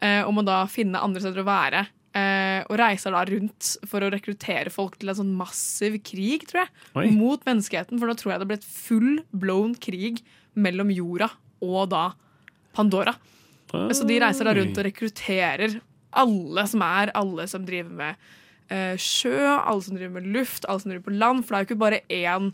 eh, og må da finne andre steder å være. Eh, og reiser da rundt for å rekruttere folk til en sånn massiv krig, tror jeg, Oi. mot menneskeheten. For da tror jeg det ble et full blown krig mellom jorda og da Pandora. Så de reiser da rundt og rekrutterer alle som er, alle som driver med eh, sjø, alle som driver med luft, alle som driver på land. For det er jo ikke bare én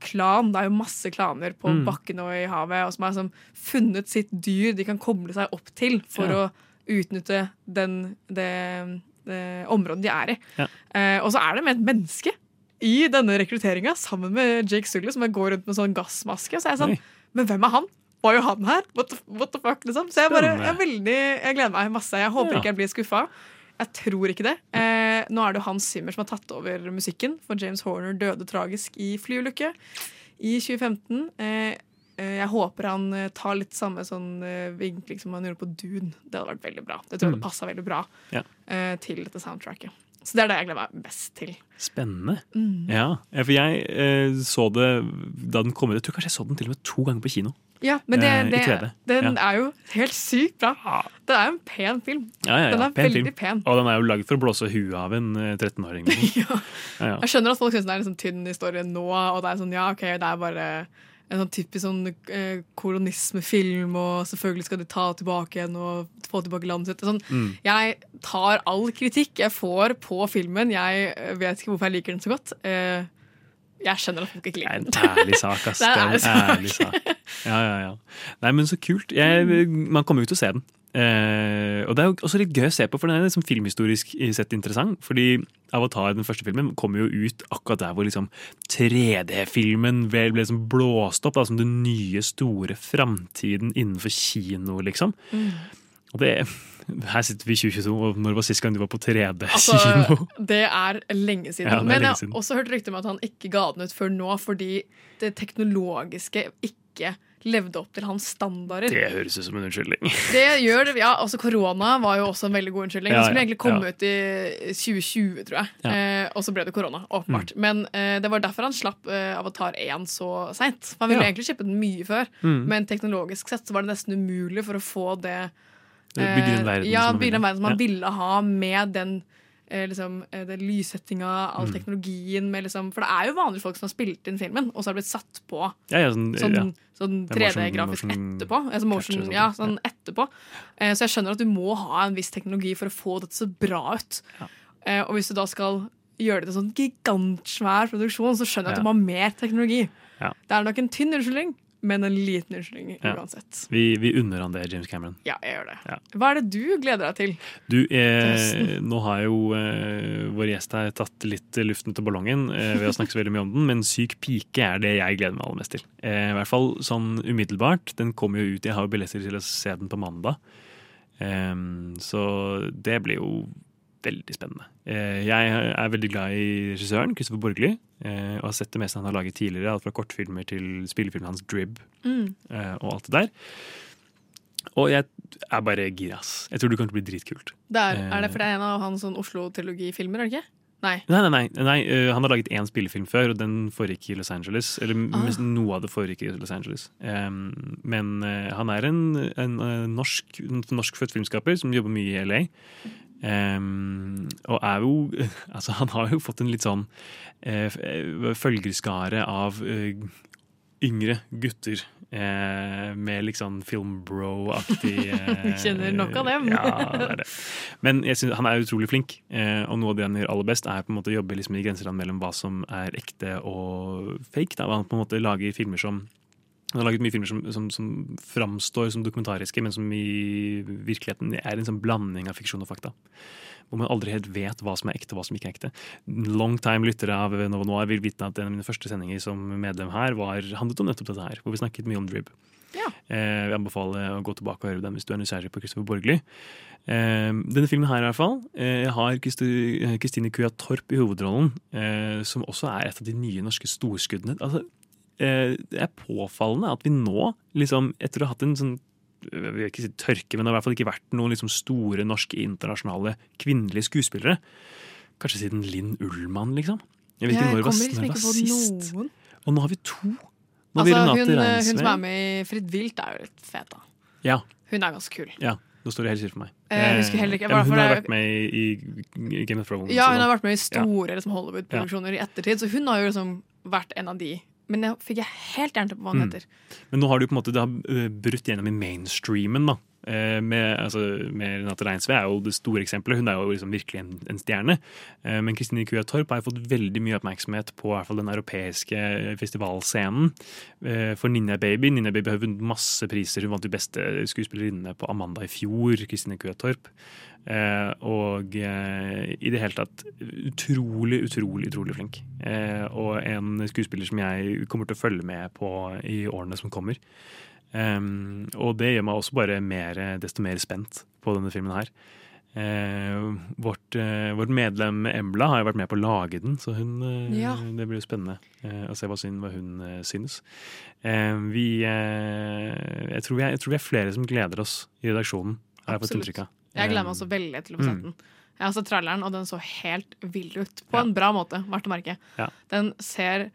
klan, det er jo masse klaner på Mm. bakken og i havet og som har funnet sitt dyr de kan koble seg opp til for Ja. å utnytte den, det, det området de er i. Ja. Eh, og så er det med et menneske i denne rekrutteringa, sammen med Jake Sully, som går rundt med sånn gassmaske. Så er jeg sånn, Oi. men hvem er han? Var jo han her? What the, what the fuck, liksom? Så jeg, bare, jeg, veldig, jeg gleder meg masse. Jeg håper Ja. ikke jeg blir skuffa. Jeg tror ikke det. Eh, nå er det jo Hans Zimmer som har tatt over musikken, for James Horner døde tragisk i flyulykke i 2015. Eh, eh, jeg håper han eh, tar litt samme sånn eh, vinkling som han gjorde på Dune. Det hadde vært veldig bra. Det tror jeg Mm. passa veldig bra Ja. eh, til dette soundtracket. Så det er det jeg gleder meg best til. Spennende. Mm. Ja, ja, for jeg eh, så det da den kom ut. Jeg tror kanskje jeg så den til og med to ganger på kino. Ja, men det, Eh, det, den Ja. er jo helt sykt bra. Det er jo en pen film. Ja, ja, ja. Den er pen veldig film. pen. Og den er jo laget for å blåse huet av en eh, 13-åring. liksom. ja. Ja, Jeg skjønner at folk syns den er en sånn tynn historie nå, og det er sånn, ja, ok, det er bare en sånn typisk sånn eh, kolonismefilm, og selvfølgelig skal de ta tilbake igjen og få tilbake landet sitt. Sånn, Mm. Jeg tar all kritikk jeg får på filmen. Jeg eh, vet ikke hvorfor jeg liker den så godt. Eh, jeg skjønner at folk ikke liker den. Det er en ærlig sak, ass. Det er en ærlig sak. Ja, ja, ja. Nei, men så kult. Jeg, man kommer jo til å se den. Eh, og det er jo også litt gøy å se på, for den er liksom filmhistorisk sett interessant. Fordi Avatar, den første filmen, kommer jo ut akkurat der hvor liksom 3D-filmen vel ble liksom blåst opp da, som den nye, store framtiden innenfor kino, liksom. Mm. Og det Her sitter vi i 2022, og når var sist gang du var på 3D-kino? Altså, det er lenge siden. Ja, er Men lenge jeg har også hørt rykter om at han ikke ga den ut før nå fordi det teknologiske ikke levde opp til hans standarder. det høres ut som en unnskyldning. Det gjør det, ja, altså Korona var jo også en veldig god unnskyldning. Ja, Den skulle ja, egentlig komme ja. ut i 2020, tror jeg. Eh, og så ble det korona, åpenbart. Men eh, det var derfor han slapp eh, Avatar 1 så seint. Han ville egentlig slippe den mye før, Mm. men teknologisk sett så var det nesten umulig for å få Det bygger en verden ja, som bygge en verden som man Ja. ville ha med den eh, liksom, eh, den lyssettinga, all Mm. teknologien med liksom, For det er jo vanlige folk som har spilt inn filmen, og så har det blitt satt på Ja, ja, sånn, sånn, ja. sånn Det er motion- 3D-grafisk etterpå. Altså motion, catcher, og sånt, ja, sånn etterpå. Eh, så jeg skjønner at du må ha en viss teknologi for å få dette så bra ut. Eh, og hvis du da skal gjøre det til en sånn gigantsvær produksjon, så skjønner jeg at Ja. du må ha mer teknologi. Ja. Det er nok en tynn unnskyldning, men en liten unnskyldning Ja. uansett. Vi, vi unner han det, James Cameron. Ja, jeg gjør det. Ja. Hva er det du gleder deg til? Du, eh, nå har jo eh, vår gjest her tatt litt luften til ballongen eh, ved å snakke så veldig mye om den, men Syk pike er det jeg gleder meg aller mest til. Eh, I hvert fall sånn umiddelbart. Den kommer jo ut, jeg har jo billetter til å se den på mandag. Em, så det blir jo veldig spennende. Eh, jeg er veldig glad i regissøren, Christopher Borgli, eh, og har sett det meste han har laget tidligere, alt fra kortfilmer til spillefilmen hans Drib Mm. eh, og alt det der. Og jeg er bare gira, ass. Jeg tror det kommer til å bli dritkult. Det er, er det for det er en av hans sånn Oslo-trilogifilmer, er det ikke? Nei. Nei, nei, nei, nei han har laget én spillefilm før, og den foregikk i Los Angeles. Eller Ah. noe av det foregikk i Los Angeles. Men han er en, en norsk, norskfødt filmskaper som jobber mye i LA. Em, og er jo Altså, han har jo fått en litt sånn eh, eh, følgerskare av eh, yngre gutter. Eh, med liksom filmbro-aktig eh, Kjenner nok av dem. Ja, det er det. Men jeg synes, han er utrolig flink, eh, og noe av det han gjør aller best, er på en måte å jobbe liksom i grenseland mellom hva som er ekte og fake. Da. Han på en måte lager filmer som han har laget mye filmer som, som, som framstår som dokumentariske, men som i virkeligheten er en sånn blanding av fiksjon og fakta. Hvor man aldri helt vet hva som er ekte og hva som ikke er ekte. Longtime lyttere av Novo Noir vil vite at en av mine første sendinger som medlem her var, handlet om nettopp dette her, hvor vi snakket mye om Drib. Eh, jeg anbefaler å gå tilbake og høre den hvis du er nysgjerrig på Christopher Borgli. Eh, denne filmen her i hvert fall eh, har Kristine Kua Torp i hovedrollen, eh, som også er et av de nye norske storskuddene. Altså, eh, det er påfallende at vi nå, liksom, etter å ha hatt en sånn jeg vil ikke si tørke, men det har i hvert fall ikke vært noen liksom store norske internasjonale kvinnelige skuespillere. Kanskje siden Linn Ullmann, liksom. Jeg vet ikke når det var, liksom ikke var sist. noen. Og nå har vi to. Nå Altså, hun, hun som er med i Fritt vilt, er jo litt fet, da. Ja. Hun er ganske kul. ja. Nå står det helt stille for meg. Eh, heller ikke- ja, hun har vært med i, i Game of Thrones. Ja, hun har vært med i store liksom, Hollywood-produksjoner i ettertid, så hun har jo liksom vært en av de. Men det fikk jeg helt jernteppe på hva hun Mm. heter. Men nå har du på en måte det har øh, brutt gjennom i mainstreamen. da. Eh, Med, altså, med Renate Reinsve er jo det store eksempelet. Hun er jo liksom virkelig en, en stjerne. Eh, Men Kristine Kua Torp har fått veldig mye oppmerksomhet på hvert fall den europeiske festivalscenen. Eh, For Ninja Baby Ninja Baby har vunnet masse priser. Hun vant de beste skuespillerinne på Amanda i fjor. Kristine Kua Torp. Og i det hele tatt utrolig, utrolig utrolig flink. Og en skuespiller som jeg kommer til å følge med på i årene som kommer. Um, og det gjør meg også bare mer, desto mer spent på denne filmen her. Uh, vårt, uh, vårt medlem Embla har jo vært med på å lage den, så hun, uh, Ja. det blir jo spennende eh, å se hva, sin, hva hun synes. Vi, jeg, tror vi er, jeg tror vi er flere som gleder oss i redaksjonen. Har jeg. Jeg gleder meg også veldig til å få sett mm. den. Jeg har sett traileren, og den så helt vill ut. På Ja. en bra måte, verdt å merke. Ja. Den ser,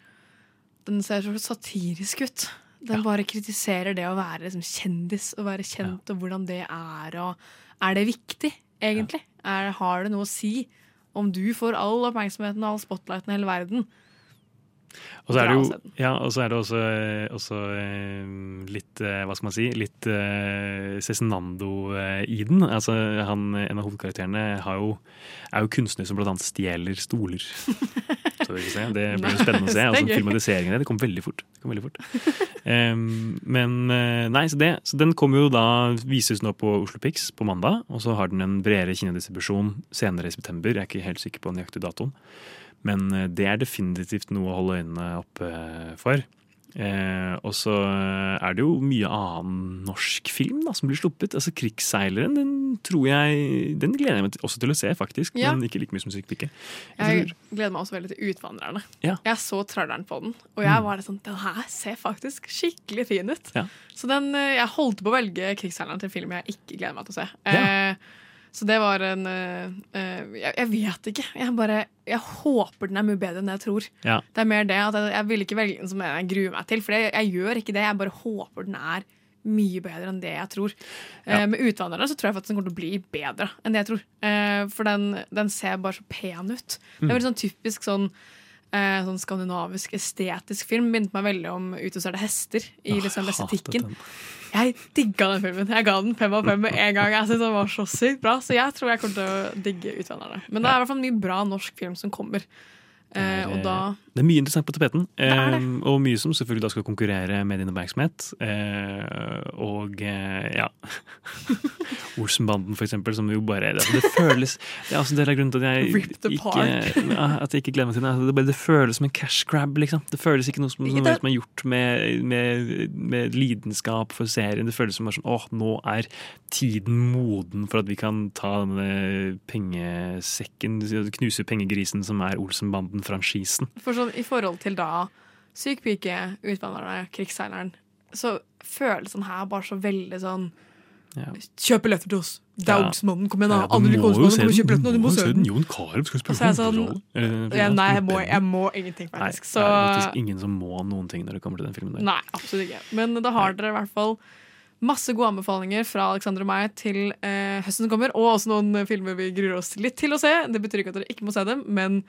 den ser så satirisk ut. Den bare kritiserer det å være liksom, kjendis og være kjent, og hvordan det er. Og er det viktig, egentlig? Er, har det noe å si om du får all oppmerksomheten og all spotlighten i hele verden? Og så er det jo ja, er det også, også eh, litt eh, Hva skal man si? Litt uh, Cezinando eh, i den. Altså, han, en av hovedkarakterene har jo, er jo kunstner som annet stjeler stoler. Så se. Det blir jo spennende å se. Altså, filmatiseringen det kom veldig fort. Det kom veldig fort. Um, men eh, nei, så, det, så den kommer jo da vises nå på Oslo Pix på mandag. Og så har den en bredere kinedistribusjon senere i september. Jeg er ikke helt sikker på nøyaktig datoen. Men eh, det er definitivt noe å holde øynene oppe for. Eh, og så er det jo mye annen norsk film da, som blir sluppet. Altså 'Krigsseileren' den tror jeg Den gleder jeg meg til, også til å se, faktisk. Ja. Men ikke like mye som 'Sykepike'. Jeg gleder meg også veldig til Utvandrerne. Ja. Jeg så tralleren på den, og jeg Mm. var litt sånn Den her ser faktisk skikkelig fin ut. Ja. Så den, eh, jeg holdt på å velge 'Krigsseileren' til en film jeg ikke gleder meg til å se. Ja. Eh, så det var en uh, jeg, jeg vet ikke. Jeg bare Jeg håper den er mye bedre enn det jeg tror. Ja. Det er mer det at jeg, jeg vil ikke velge den som jeg gruer meg til, for jeg, jeg gjør ikke det. Jeg bare håper den er mye bedre enn det jeg tror. Eh, med Utvandrerne så tror jeg faktisk den kommer til å bli bedre enn det jeg tror. Uh, for den, den ser bare så pen ut. Det Mm. er veldig sånn typisk sånn eh, sånn skandinavisk estetisk film. Minnet meg veldig om Ute så er det hester i liksom estetikken. den. Jeg digga den filmen. Jeg ga den fem av fem med en gang. Jeg synes den var så sykt bra Så jeg tror jeg kommer til å digge 'Utvennerne'. Men det er i hvert fall mye bra norsk film som kommer. Eh, og da Det er mye interessant på tapeten, er det. eh, og mye som selvfølgelig da skal konkurrere med din oppmerksomhet. Eh, og ja Olsenbanden, for eksempel, som jo bare Det, det føles Det er også en del av grunnen til at jeg ikke, at jeg ikke gleder meg til den. Det, bare, det føles som en cash grab, liksom. Det føles ikke noe som, som, som er gjort med, med, med lidenskap for serien. Det føles som bare sånn åh, nå er tiden moden for at vi kan ta denne pengesekken, knuse pengegrisen som er Olsenbanden-franchisen. For sånn, I forhold til da Syk pike, Utvandrerne, Krigsseileren, så føles den her bare så veldig sånn Ja. Kjøp billetter til oss! Ja. Kom igjen, da! Ja, du må jo se den. Du må se den! Jon Carew skal spille hovedrollen! sånn ja, Nei, jeg må, jeg må ingenting, Nei, faktisk. det er faktisk ingen som må noen ting når det kommer til den filmen. der. Nei, absolutt ikke. Men da har dere i hvert fall masse gode anbefalinger fra Alexander og meg til eh, høsten som kommer, og også noen eh, filmer vi gruer oss litt til å se. Det betyr ikke at dere ikke må se dem, men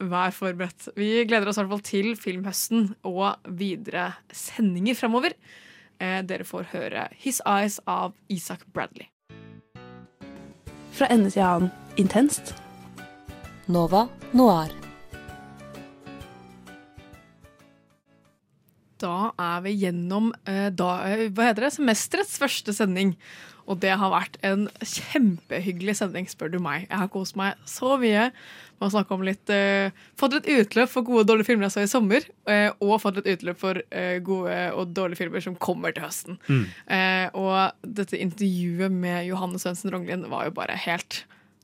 vær forberedt. Vi gleder oss i hvert fall til filmhøsten og videre sendinger framover. Eh, dere får høre His Eyes av Isak Bradley. Fra ende til annen intenst. Nova Noir. Da er vi gjennom eh, da, eh, hva heter det? semesterets første sending. Og det har vært en kjempehyggelig sending, spør du meg. Jeg har kost meg så mye med å snakke om litt uh, Fått litt utløp for gode og dårlige filmer jeg så i sommer, Uh, og fått litt utløp for uh, gode og dårlige filmer som kommer til høsten. Mm. Og dette intervjuet med Johanne Svendsen Ronglin var jo bare helt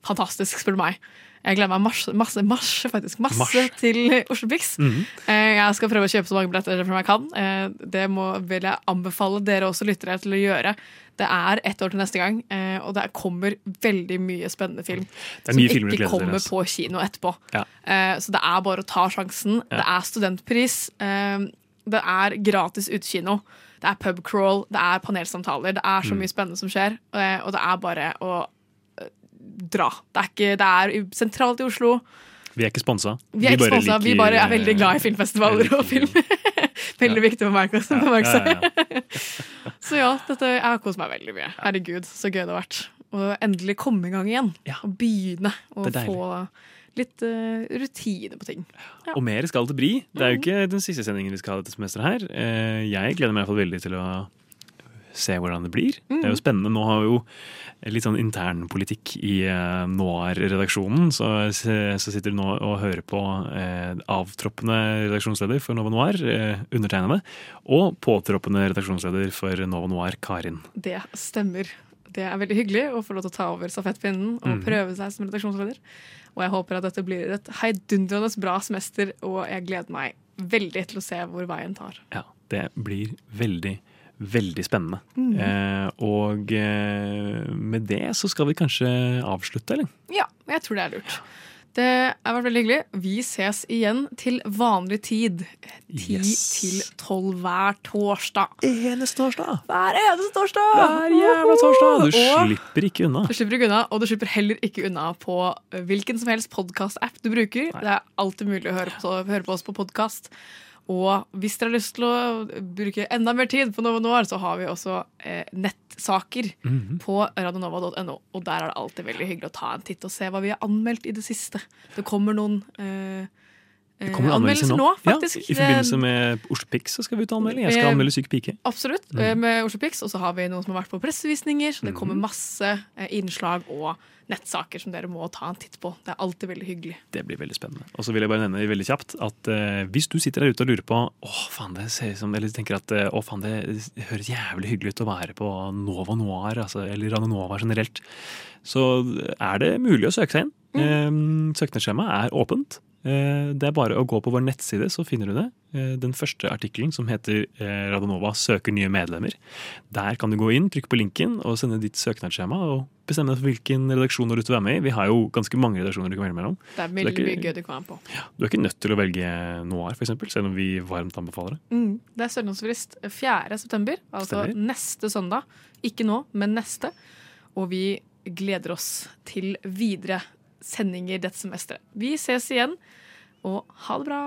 fantastisk, spør du meg. Jeg gleder meg masse, masse, masse, faktisk, masse Mars. til Oslo Pix. Mm. Eh, Jeg skal prøve å kjøpe så mange billetter som jeg kan. Eh, Det må, vil jeg anbefale dere også lyttere til å gjøre. Det er ett år til neste gang, eh, og det kommer veldig mye spennende film. Det er som ikke kommer på kino etterpå. Ja. Så det er bare å ta sjansen. Ja. Det er studentpris. Det er gratis utekino. Det er pubcrawl, det er panelsamtaler. Det er så Mm. mye spennende som skjer, og det er bare å dra. Det er, ikke, det er sentralt i Oslo. Vi er ikke sponsa. Vi ikke bare sponsa, vi liker- bare er veldig glad i filmfestivaler og film. veldig viktig for meg. å bemerke seg. Ja, ja, Så ja, dette, jeg har kost meg veldig mye. Herregud, så gøy det har vært. Å endelig komme i gang igjen. Og begynne å få litt uh, rutine på ting. Og mer skal det bli. Det er Mm. jo ikke den siste sendingen vi skal ha dette semesteret her. Eh, Jeg gleder meg i hvert fall veldig til å se hvordan det blir. Det er jo Mm. spennende. Nå har vi jo litt sånn internpolitikk i eh, Noir-redaksjonen. Så, så sitter du nå og hører på eh, avtroppende redaksjonsleder for Nova Noir, eh, undertegnede, og påtroppende redaksjonsleder for Nova Noir, Karin. Det stemmer. Det er veldig hyggelig å få lov til å ta over stafettpinnen og mm. prøve seg som redaksjonsleder. Og jeg håper at dette blir et heidundrende bra semester, og jeg gleder meg veldig til å se hvor veien tar. Ja, det blir veldig, veldig spennende. Mm. Eh, og eh, med det så skal vi kanskje avslutte, eller? Ja, jeg tror det er lurt. Det har vært veldig hyggelig. Vi ses igjen til vanlig tid. Ti Yes. til tolv hver torsdag. Eneste torsdag. Hver eneste torsdag! Hver jævla torsdag! Du Og- slipper ikke unna. Du slipper ikke unna, og du slipper heller ikke unna på hvilken som helst podkast-app du bruker. Det er alltid mulig å høre på, høre på oss på podkast. Og hvis dere har lyst til å bruke enda mer tid på Nova Noir, så har vi også eh, nettsaker Mhm. på radionova.no. Og der er det alltid veldig hyggelig å ta en titt og se hva vi har anmeldt i det siste. Det kommer noen eh, Det eh, kommer anmeldelser nå. faktisk. Ja, I forbindelse med Oslo Pix så skal vi ut og anmelde. Jeg skal anmelde Syk pike. Absolutt, Mm. eh, med Oslo Pix. Og så har vi noen som har vært på pressevisninger, så det Mhm. kommer masse eh, innslag og nettsaker som dere må ta en titt på. Det er alltid veldig hyggelig. Det blir veldig spennende. Og så vil jeg bare nevne veldig kjapt at eh, hvis du sitter der ute og lurer på å faen det ser ut som, eller tenker at åh, faen det høres jævlig hyggelig ut å være på Nova Noir, altså, eller Radio Nova generelt, så er det mulig å søke seg inn. Eh, Søknadsskjemaet er åpent. Eh, Det er bare å gå på vår nettside, så finner du det. Eh, Den første artikkelen som heter eh, Radionova søker nye medlemmer. Der kan du gå inn, trykke på linken og sende ditt søknadsskjema og bestemme hvilken redaksjon du vil være med i. Vi har jo ganske mange redaksjoner du kan velge mellom. Det er Så mye, du kan være på. Du er ikke nødt til å velge Noir, for eksempel, selv om vi varmt anbefaler det. Mm. Det er søknadsfrist 4. september, altså Stemmer. neste søndag. Ikke nå, men neste. Og vi gleder oss til videre sendinger dette semesteret. Vi ses igjen, og ha det bra!